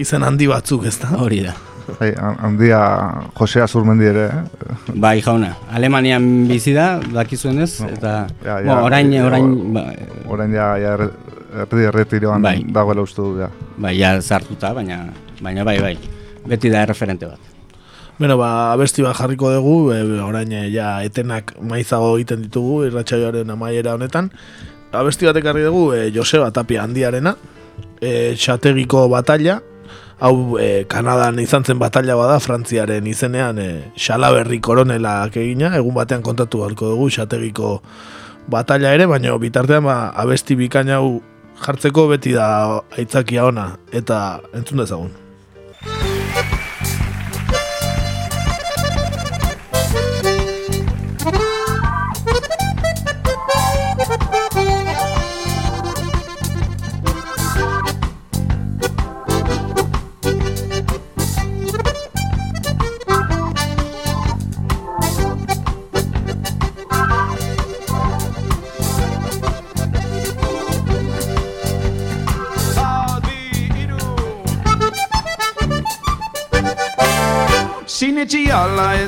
izen handi batzuk, ezta? Hori da. Bai, handia Josea Zurmendi ere, eh? Bai, jauna. Alemanian bizi da, dakizuen ez, eta... Ja, ja, orain, orain... Ba, orain ja, ja erdi erretiroan bai. dagoela uste du, ja. Bai, ja, zartuta, baina, baina bai, bai. Beti da erreferente bat. Bueno, ba, abesti bat jarriko dugu, e, orain e, ja etenak maizago egiten ditugu irratsaioaren amaiera honetan. Abesti bat ekarri dugu e, Joseba Tapia handiarena, e, xategiko batalla, hau e, Kanadan izan zen batalla bada, Frantziaren izenean e, xalaberri koronelak egina, egun batean kontatu halko dugu xategiko batalla ere, baina bitartean ba, abesti bikaina hau jartzeko beti da aitzakia ona, eta entzun dezagun.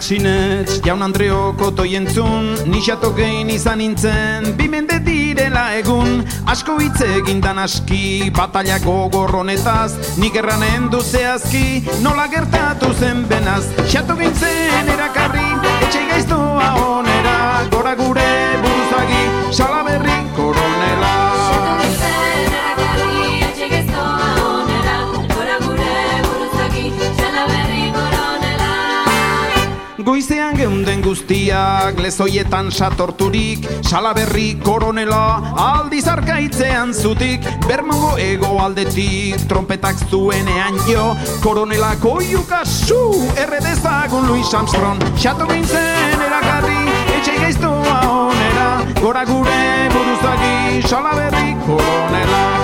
Sinetx, jaun Andreoko toientzun Nixato gein izan nintzen, bimende direla egun Asko hitz egindan aski, bataliako gorronetaz Nik erranen duzehazki, nola gertatu zen benaz Xato gintzen erakarri, etxe gaiztoa onera Gora gure buruzagi, salaberri Goizean geunden guztiak lezoietan satorturik Salaberri koronela aldiz arkaitzean zutik Bermongo ego aldetik trompetak zuenean jo Koronela koiuka su erredezagun Louis Armstrong. Xato gintzen erakarri etxe geiztoa onera Gora gure buruzagi salaberri koronela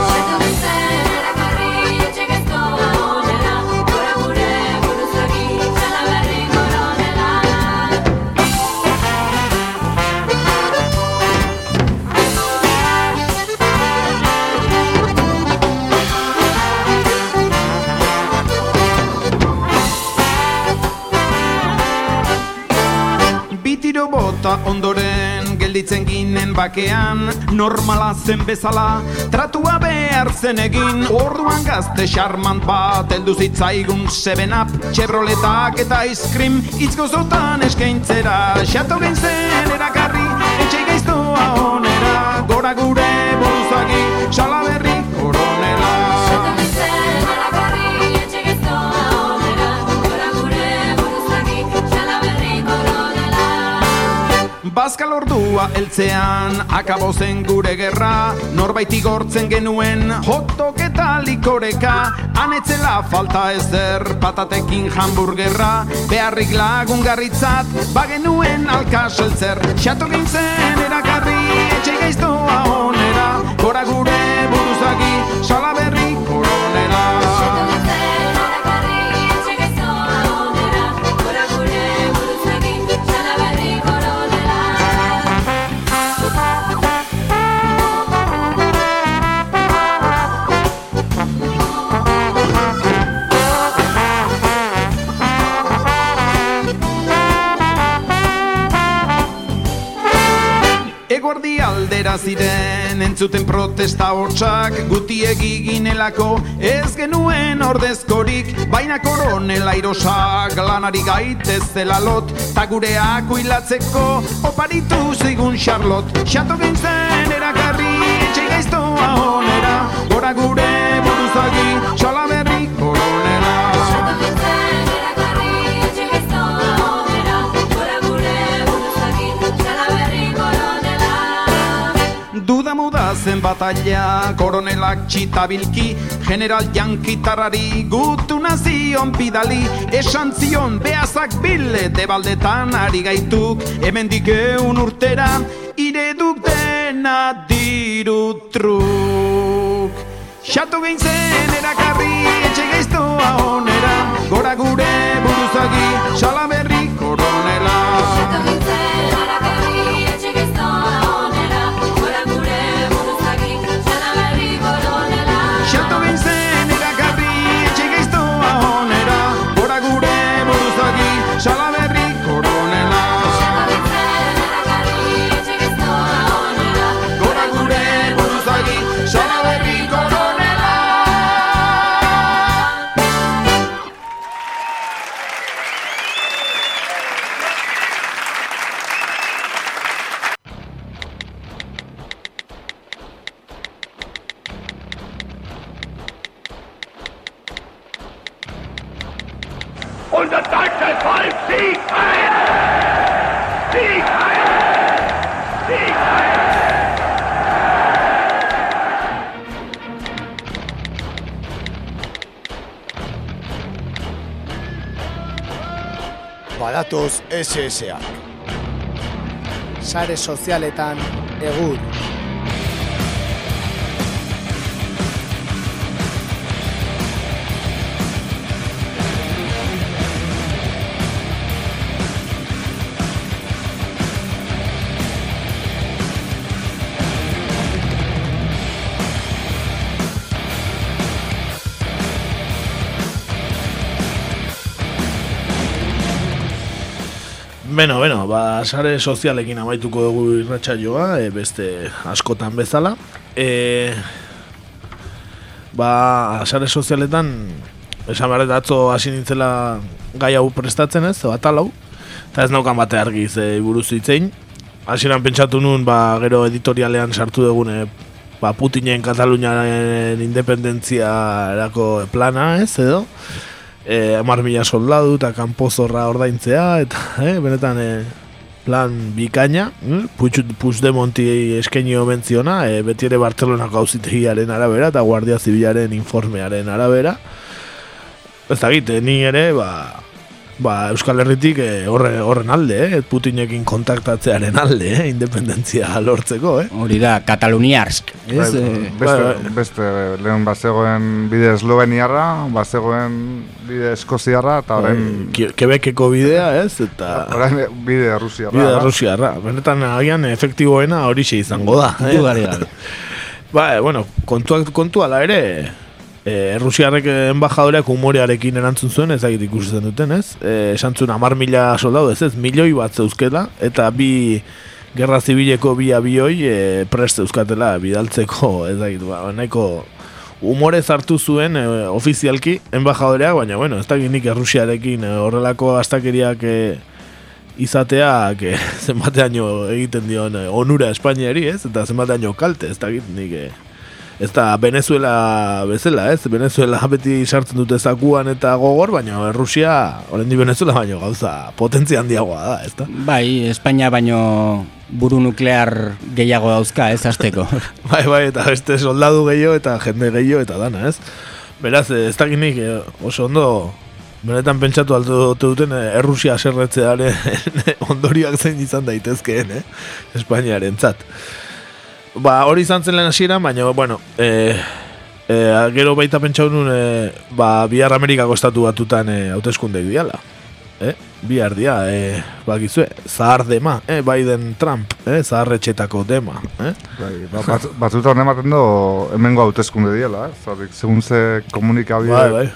bota ondoren geldi gelditzen ginen bakean Normala zen bezala, tratua behar zen egin. Orduan gazte charmant bat, eldu zitzaigun seven up Chevroletak eta ice cream, itz gozotan eskaintzera. Xato zen erakarri, etxe gaiztoa onera Bazkal ordua eltzean, akabo zen gure gerra Norbait igortzen genuen, hotok eta likoreka Anetzela falta ezer, patatekin hamburgerra Beharrik lagun garritzat, bagenuen alkaseltzer Xato gintzen erakarri, etxe gaiztoa onera Gora gure buruzagi, salaberri Aldera ziren entzuten protesta hotxak Gutiek ginelako ez genuen ordezkorik Baina koronela irosak lanari gaitez zela lot Ta gureak huilatzeko oparitu zigun Charlotte. Xato gintzen erakarri etxe gaiztoa onera Gora gure buruzagi salaberri Duda muda zen batalla, koronelak txitabilki General jankitarrari gutu nazion pidali Esan zion behazak bile debaldetan ari gaituk Hemendik eun urtera, ireduk dena diru truk. Xatu gein zen erakarri, etxe gaiztoa onera Gora gure buruzagi, salaberri Badatoz SS-ak. Sare sozialetan egur. Beno, beno, ba, sare sozialekin amaituko dugu irratsaioa, e, beste askotan bezala. E, ba, sare sozialetan, esan behar atzo hasi nintzela gai hau prestatzen ez, bat hau, eta ez naukan bate argi ze buruz hitzein. Hasieran pentsatu nun, ba, gero editorialean sartu dugune, ba, Putinen Kataluniaren independentzia erako plana ez, edo e, amar mila soldadu eta kanpozorra ordaintzea, eta e, benetan e, plan bikaina, eh? Puigdemonti eskaini omentziona, e, beti ere Bartzelonako auzitegiaren arabera eta Guardia Zibilaren informearen arabera. Ez eh, ni ere, ba, ba, Euskal Herritik eh, horre, horren alde, eh? Putinekin kontaktatzearen alde, eh? independentzia lortzeko. Eh? Hori da, Kataluniarsk. Ez, Bai, eh, beste, beste, lehen bazegoen bide esloveniarra, bazegoen bide eskoziarra, eta orain... Ke- Quebeceko bidea, ez? Eta... Orain bide rusiarra. Bide. Rusiarra. Benetan agian efektiboena hori izango da. eh? Ba, eh, bueno, kontua, kontua ala ere, e, Rusiarrek enbajadoreak humorearekin erantzun zuen, ez dakit ikusten duten, ez? E, esan zuen amar mila soldadu, ez ez, milioi bat zeuzkela, eta bi gerra zibileko bi abioi e, prest euskatela bidaltzeko, ez da, ba, nahiko umore hartu zuen e, ofizialki enbajadoreak, baina bueno, ez da nik errusiarekin e, horrelako astakeriak e, izateak e, zenbateaino egiten dion e, onura Espainiari, ez? Eta zenbateaino kalte, ez da nik e, ez da Venezuela bezala, ez? Venezuela beti sartzen dute zakuan eta gogor, baina Rusia, di Venezuela baino gauza potentzia handiagoa da, ez da? Bai, Espainia baino buru nuklear gehiago dauzka, ez azteko. bai, bai, eta beste soldadu gehiago eta jende gehiago eta dana, ez? Beraz, ez da ginik oso ondo Benetan pentsatu altu duten eh, Errusia aserretzearen ondoriak zein izan daitezkeen, eh? Espainiaren zat ba, hori izan zen lehen hasiera, baina, bueno, e, e, gero baita pentsa honun, e, ba, bihar Amerikako estatu batutan e, hauteskundek diala. Eh? Bihar dia, e, bakizue, zahar dema, eh? Biden Trump, eh? zaharretxetako dema. Eh? Bai, ba, bat, batzutan ematen do, hemengo hauteskunde diala, eh? Zarik, segun ze komunikabide... Bai, bai.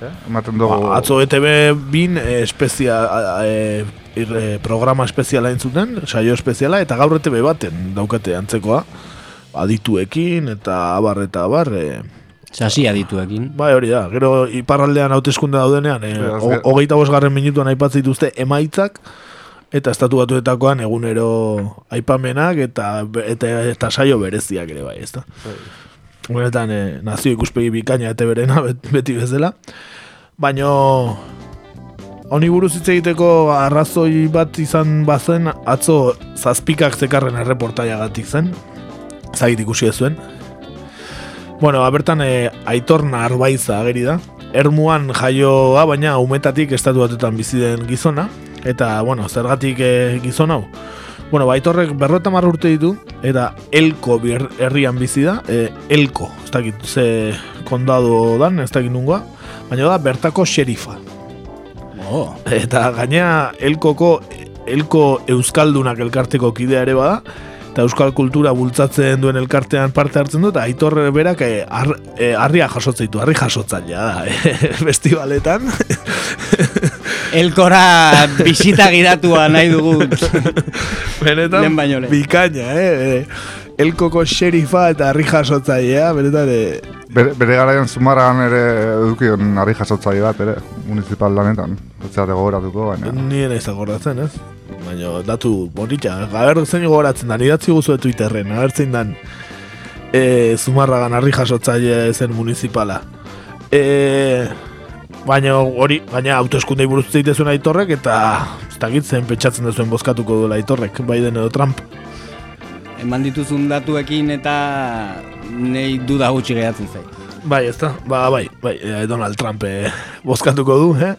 Eh? Ematen do... Ba, atzo ETV bin, e, espezia, e, irre, programa espeziala entzuten, saio espeziala, eta gaur ETV baten daukate antzekoa, adituekin, eta abar, eta abar, e, Sasi adituekin. Bai, hori da. Gero iparraldean hauteskunde daudenean, e, hogeita bosgarren minutuan aipatzen dituzte emaitzak, eta estatu batuetakoan egunero aipamenak eta, eta, eta saio bereziak ere bai, ezta. Honetan, e, nazio ikuspegi bikaina eta berena beti bezala. Baina Honi buruz hitz egiteko arrazoi bat izan bazen atzo zazpikak zekarren erreportaiagatik zen. Zagit ikusi zuen. Bueno, abertan e, aitor narbaiza ageri da. Ermuan jaioa, baina umetatik estatu batetan bizi den gizona. Eta, bueno, zergatik e, gizon hau. Bueno, baitorrek berrota urte ditu, eta elko herrian bizi da. E, elko, ez dakit, ze kondado dan, ez dakit nungoa. Baina da, bertako xerifa. Oh. Eta gaina elkoko elko euskaldunak elkarteko kidea ere bada eta euskal kultura bultzatzen duen elkartean parte hartzen du eta aitor berak eh, ar, eh, harria jasotzeitu, harri jasotzailea da eh, festivaletan Elkora bisita giratua nahi dugu Benetan bikaina, eh? Elkoko xerifa eta harri jasotzailea, benetan Bere, bere garaian zumarragan ere edukion harri jasotzaile bat, ere, municipal lanetan. Etzate gogoratuko, baina. Ni ere ez gogoratzen, ez? Baina, datu, bonita, gaber zein gogoratzen da, nidatzi guzu Twitterren, agertzen dan, e, zumarragan harri jasotzaile zen municipala. E, baina, hori, baina, autoeskundei buruz zeitezuen aitorrek, eta ez da zen petxatzen duzuen bozkatuko duela aitorrek, Biden edo Trump. Eman dituzun datuekin eta nei duda gutxi gehatzen zait. Bai, ez da, ba, bai, bai, eh, Donald Trump eh, bozkatuko du, eh?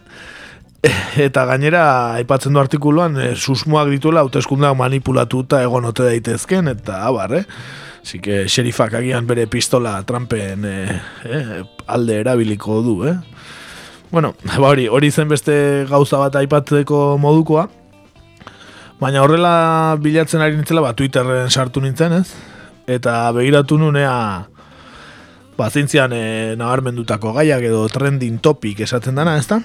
Eta gainera, aipatzen du artikuluan, eh, susmoak dituela, hauteskundak manipulatuta egon ote daitezken, eta abar, eh? Que, xerifak agian bere pistola Trumpen eh, eh, alde erabiliko du, eh? Bueno, ba, hori, hori zen beste gauza bat aipatzeko modukoa, baina horrela bilatzen ari nintzela, ba, Twitterren sartu nintzen, ez? eta begiratu nunea bazintzian e, nabarmendutako gaiak edo trending topic esatzen dana, ezta?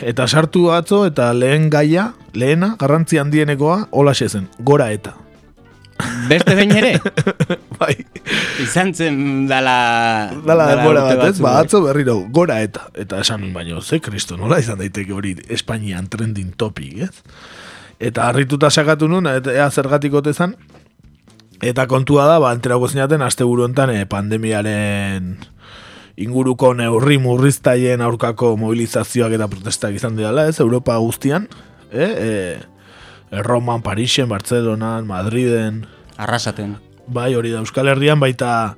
Eta sartu atzo eta lehen gaia, lehena, garrantzi handienekoa, hola zen, gora eta. Beste behin ere? bai. Izan zen dala... Dala, dala gora bat, ez? Ba, atzo berriro, gora eta. Eta esan baino, ze kristo, nola izan daiteke hori Espainian trending topic, ez? Eta harrituta sakatu nun, eta ea zergatik otezan, Eta kontua da, ba, enterako zinaten, azte buruentan eh, pandemiaren inguruko neurri murriztaien aurkako mobilizazioak eta protestak izan dira, ez, Europa guztian, e, e, Roman, Parisen, Bartzelonan, Madriden. Arrasaten. Bai, hori da, Euskal Herrian baita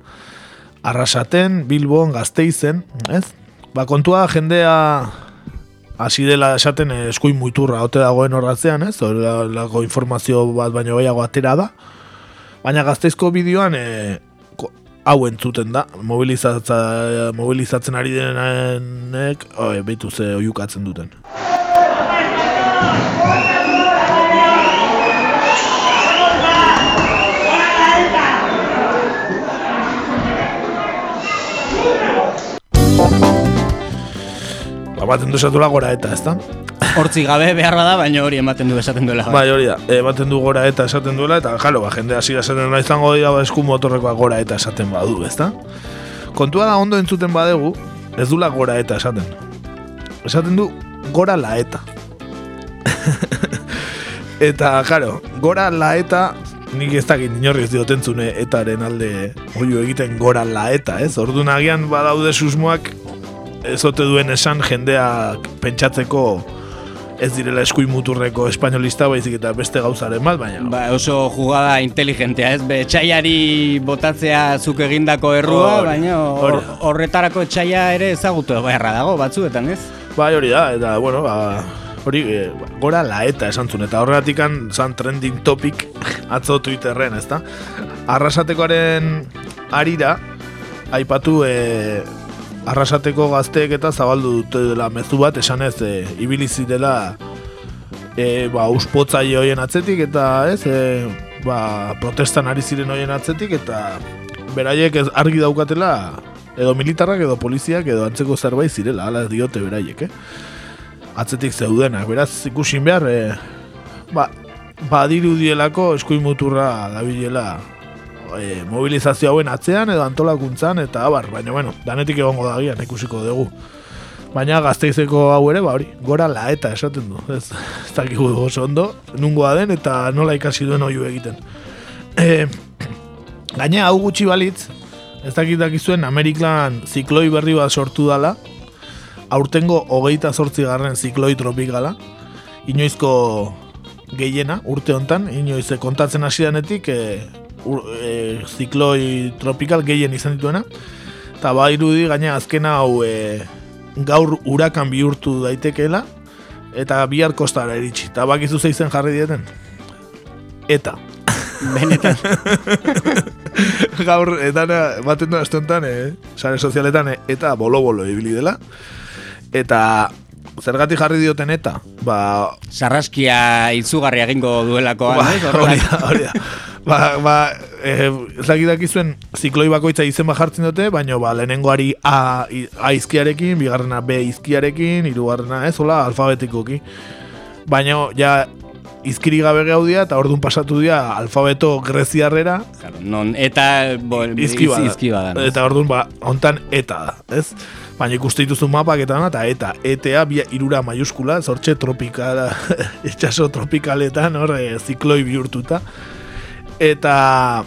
arrasaten, Bilbon, Gazteizen, ez? Ba, kontua jendea hasi dela esaten eskuin muiturra, ote dagoen horratzean, ez? Horrelako informazio bat baino gehiago atera da. Baina gazteizko bideoan e, hau entzuten da, mobilizatzen ari denenek, oh, behitu ze oiukatzen duten. Bapaten duzatu lagora eta ez da? Hortzi gabe behar bada, baina hori ematen du esaten duela. Bai, hori da, ematen du gora eta esaten duela, eta jalo, ba, jende hasi esaten nahi izango dira ba, esku motorrekoa gora eta esaten badu, ezta? Kontua da ondo entzuten badegu, ez dula gora eta esaten. Esaten du gora la eta. eta, jaro, gora la eta nik ez dakit inorri ez diotentzune etaren alde oio egiten gora la eta, ez? Orduan agian badaude susmoak ez ote duen esan jendeak pentsatzeko ez direla eskuin muturreko espainolista baizik eta beste gauzaren bat, baina... Ba, oso jugada inteligentea, ez? Be, etxaiari botatzea zuk egindako errua, Hori, baina hori da. horretarako etxaia ere ezagutu beharra dago batzuetan, ez? Bai, hori da, eta, bueno, ba, hori, e, gora laeta esan zuen, eta horregatikan zan trending topic atzo Twitterren, ezta? Arrasatekoaren arira, aipatu, e, arrasateko gazteek eta zabaldu dute dela mezu bat, esanez, e, ibili zirela e, ba, uspotzaile hoien atzetik, eta ez, e, ba, protestan ari ziren hoien atzetik, eta beraiek ez argi daukatela, edo militarrak, edo poliziak, edo antzeko zerbait zirela, ala diote beraiek, eh? Atzetik zeudenak, beraz ikusin behar, e, ba, badirudielako eskuin muturra dabilela e, mobilizazio hauen atzean edo antolakuntzan eta abar, baina bueno, danetik egongo da gian, ikusiko dugu. Baina gazteizeko hau ere, ba hori, gora laeta esaten du, ez, ez dakigu oso ondo, nungoa den eta nola ikasi duen oiu egiten. E, gaina hau gutxi balitz, ez dakit dakizuen Amerikan zikloi berri bat sortu dala, aurtengo hogeita zortzi garren zikloi tropikala, inoizko gehiena, urte hontan, inoiz eh, kontatzen hasi denetik, e, ur, e, zikloi tropikal gehien izan dituena, eta ba irudi gaina azken hau e, gaur urakan bihurtu daitekeela, eta bihar kostara eritsi, eta bakizu zeizen jarri dieten? Eta. Benetan. gaur, eta baten du astontan, eh, sare sozialetan, eh, eta bolo-bolo ibili dela, eta zergatik jarri dioten eta, ba... Sarraskia izugarri egingo duelakoan, Ba, hori da, hori da. Ba, ba, eh, ez dakit dakizuen zikloi bakoitza izen jartzen dute, baina ba, lehenengoari A, A izkiarekin, bigarrena B izkiarekin, hirugarrena ez, hola, alfabetikoki. Baina, ja, izkiri gabe gaudia, eta orduan pasatu dira alfabeto greziarrera, Non, eta bo, izki bada. izki bada, no? Eta orduan, ba, hontan eta da, ez? Baina ikuste dituzu mapak eta eta eta, etea, bi irura maiuskula, zortxe tropikala, itxaso tropikaletan, hor, e, zikloi bihurtuta. Eta,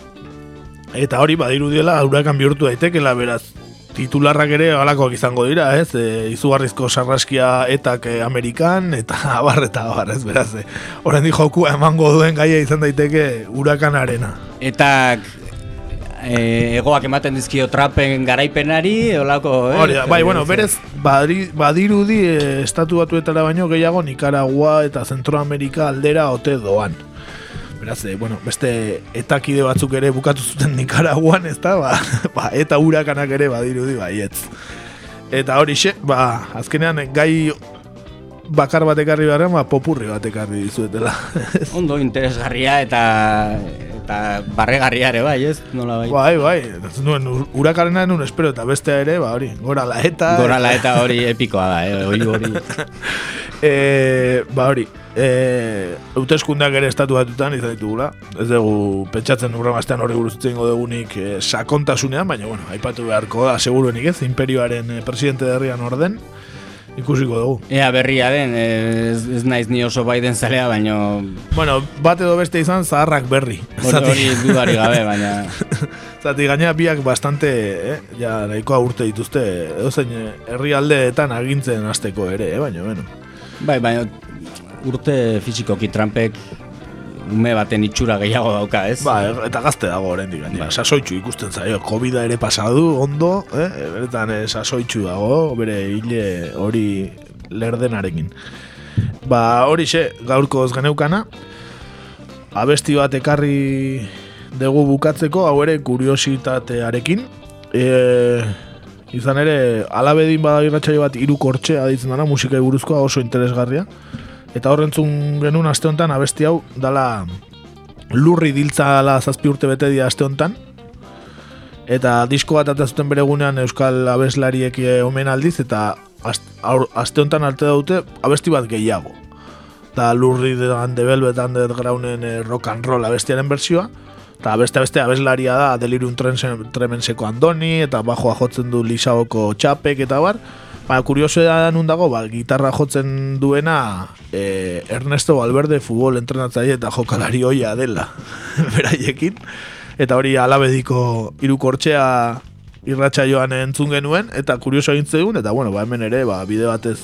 eta hori, badiru diela, hurakan bihurtu daitekela, beraz, titularrak ere halakoak izango dira, ez? E, izugarrizko sarraskia etak e, Amerikan, eta abar eta abar, ez? Beraz, e, horrendi jokua emango duen gaia izan daiteke hurakanarena. Eta e, egoak ematen dizkio trapen garaipenari, olako, eh? Hori bai, bueno, berez, badiri, badirudi e, estatu batuetara baino gehiago Nicaragua eta Zentroamerika aldera ote doan. Beraz, e, bueno, beste etakide batzuk ere bukatu zuten Nicaraguan, ez da, ba, ba, eta urakanak ere badirudi baietz. Eta hori xe, ba, azkenean gai bakar bat ekarri beharrean, ba, popurri bat ekarri dizuetela. Ondo interesgarria eta eta barregarria ere bai, ez? Nola bai. bai, bai, nuen ur- urakarena nuen espero, eta bestea ere, ba, hori, gora la eta... Gorala eta hori epikoa da, eh? Hori hori. e, ba hori, e, hauteskundeak ere estatu batutan izan ditugula. Ez dugu pentsatzen urra astean hori buruz hitz egingo dugunik e, sakontasunean, baina bueno, aipatu beharko da seguruenik ez, imperioaren e, presidente derrian orden, ikusiko dugu. Ea berria den, ez, ez naiz ni oso Biden zalea, baino Bueno, bat edo beste izan zaharrak berri. hori, hori dudari gabe, baina... Zati gaina biak bastante, eh, ja, nahikoa urte dituzte, edozein eh, herrialdeetan agintzen hasteko ere, eh, baina, bueno. Bai, baina urte fisikoki Trumpek ume baten itxura gehiago dauka, ez? Ba, eta gazte dago oraindik gainera. Sasoitxu ikusten zaio, covid ere pasadu ondo, eh? Beretan eh, sasoitxu dago, bere hile hori lerdenarekin. Ba, hori xe, gaurko ez geneukana, abesti bat ekarri dugu bukatzeko, hau ere kuriositatearekin. E, izan ere, alabedin bada irratxaio bat hiru kortxe aditzen dara, musikai buruzkoa oso interesgarria. Eta horrentzun genuen aste honetan abesti hau dala lurri diltza dala zazpi urte bete dia aste honetan. Eta disko bat atazuten bere egunean Euskal abeslariek eh, omen aldiz, eta aste honetan arte daute abesti bat gehiago. Da Lurri de and the Velvet Graunen eh, rock and roll abestiaren bersioa. Eta beste beste abeslaria da Delirium Tremenseko Andoni, eta bajoa jotzen du Lisaoko Txapek eta bar. Ba, kurioso da nun dago, ba, gitarra jotzen duena eh, Ernesto Valverde futbol entrenatzaile eta jokalari hoia dela beraiekin. Eta hori alabediko irukortxea irratsaioan entzun genuen, eta kurioso egin zegoen, eta bueno, ba, hemen ere, ba, bide batez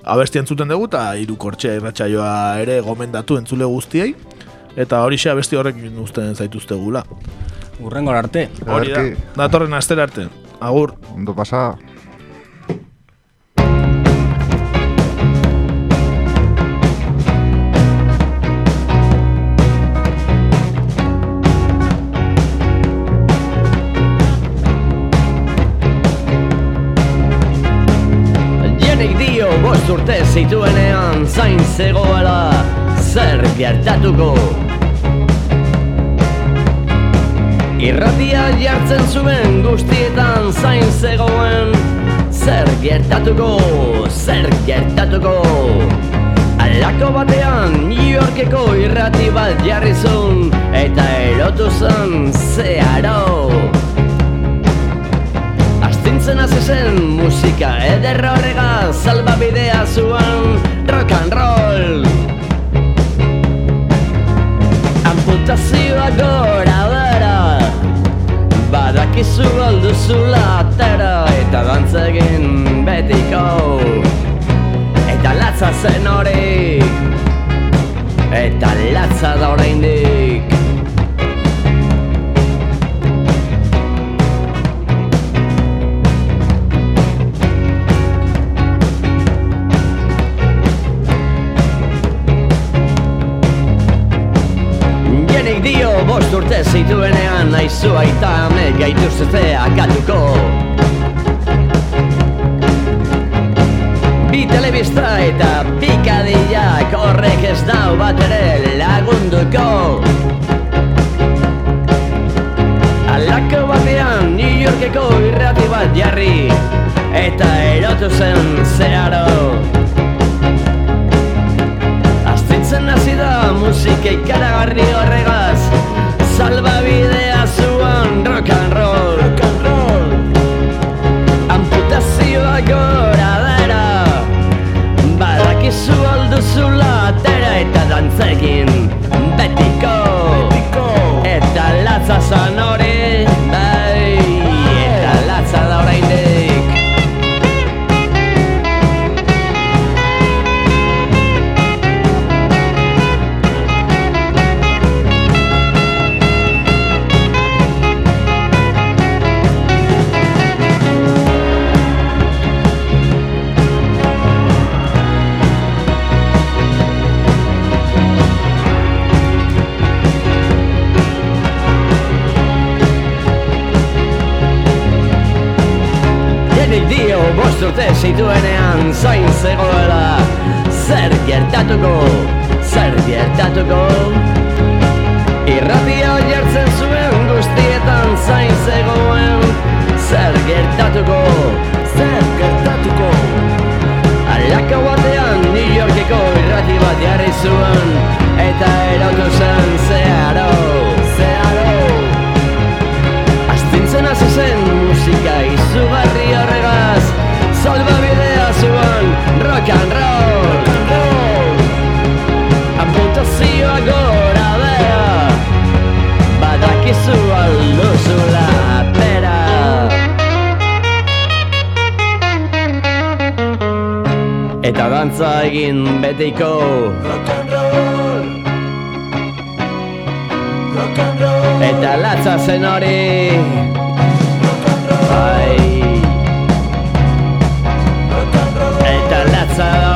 abesti entzuten dugu, eta irukortxea irratsaioa ere gomendatu entzule guztiei, eta hori xe abesti horrekin usten zaituzte gula. Urrengor arte. Hori da, datorren astera arte. Agur. Ondo pasa. Zituenean zain zegoela zer gertatuko. Irratia jartzen zuen guztietan zain zegoen zer gertatuko, zer gertatuko. Alako batean New Yorkeko irrati bat jarri zuen eta erotu zen zeharo Astintzen hasi zen musika eder horrega salbabidea zuen rock and roll. Amputazioa gora bera Badakizu alduzula atera eta dantza egin betiko Eta latza zen hori Eta latza da oraindik zituenean Aizu aita ame gaituztea katuko Bi telebista eta pikadillak horrek ez dau bat ere lagunduko. Alako batean New Yorkeko irrati bat jarri Eta erotu zen zeharo. Astintzen hasi da musika ikaragarri horregaz Salbabidea zuan latza zan gertatuko, zer gertatuko Irratia jartzen zuen guztietan zain zegoen. Zer gertatuko, zer gertatuko? Alaka batean New Yorkeko irrati bat jarri zuen. Eta erotu zen zeharo dakizu alduzula atera. Eta dantza egin betiko. Rock and Eta latza zen hori. Eta latza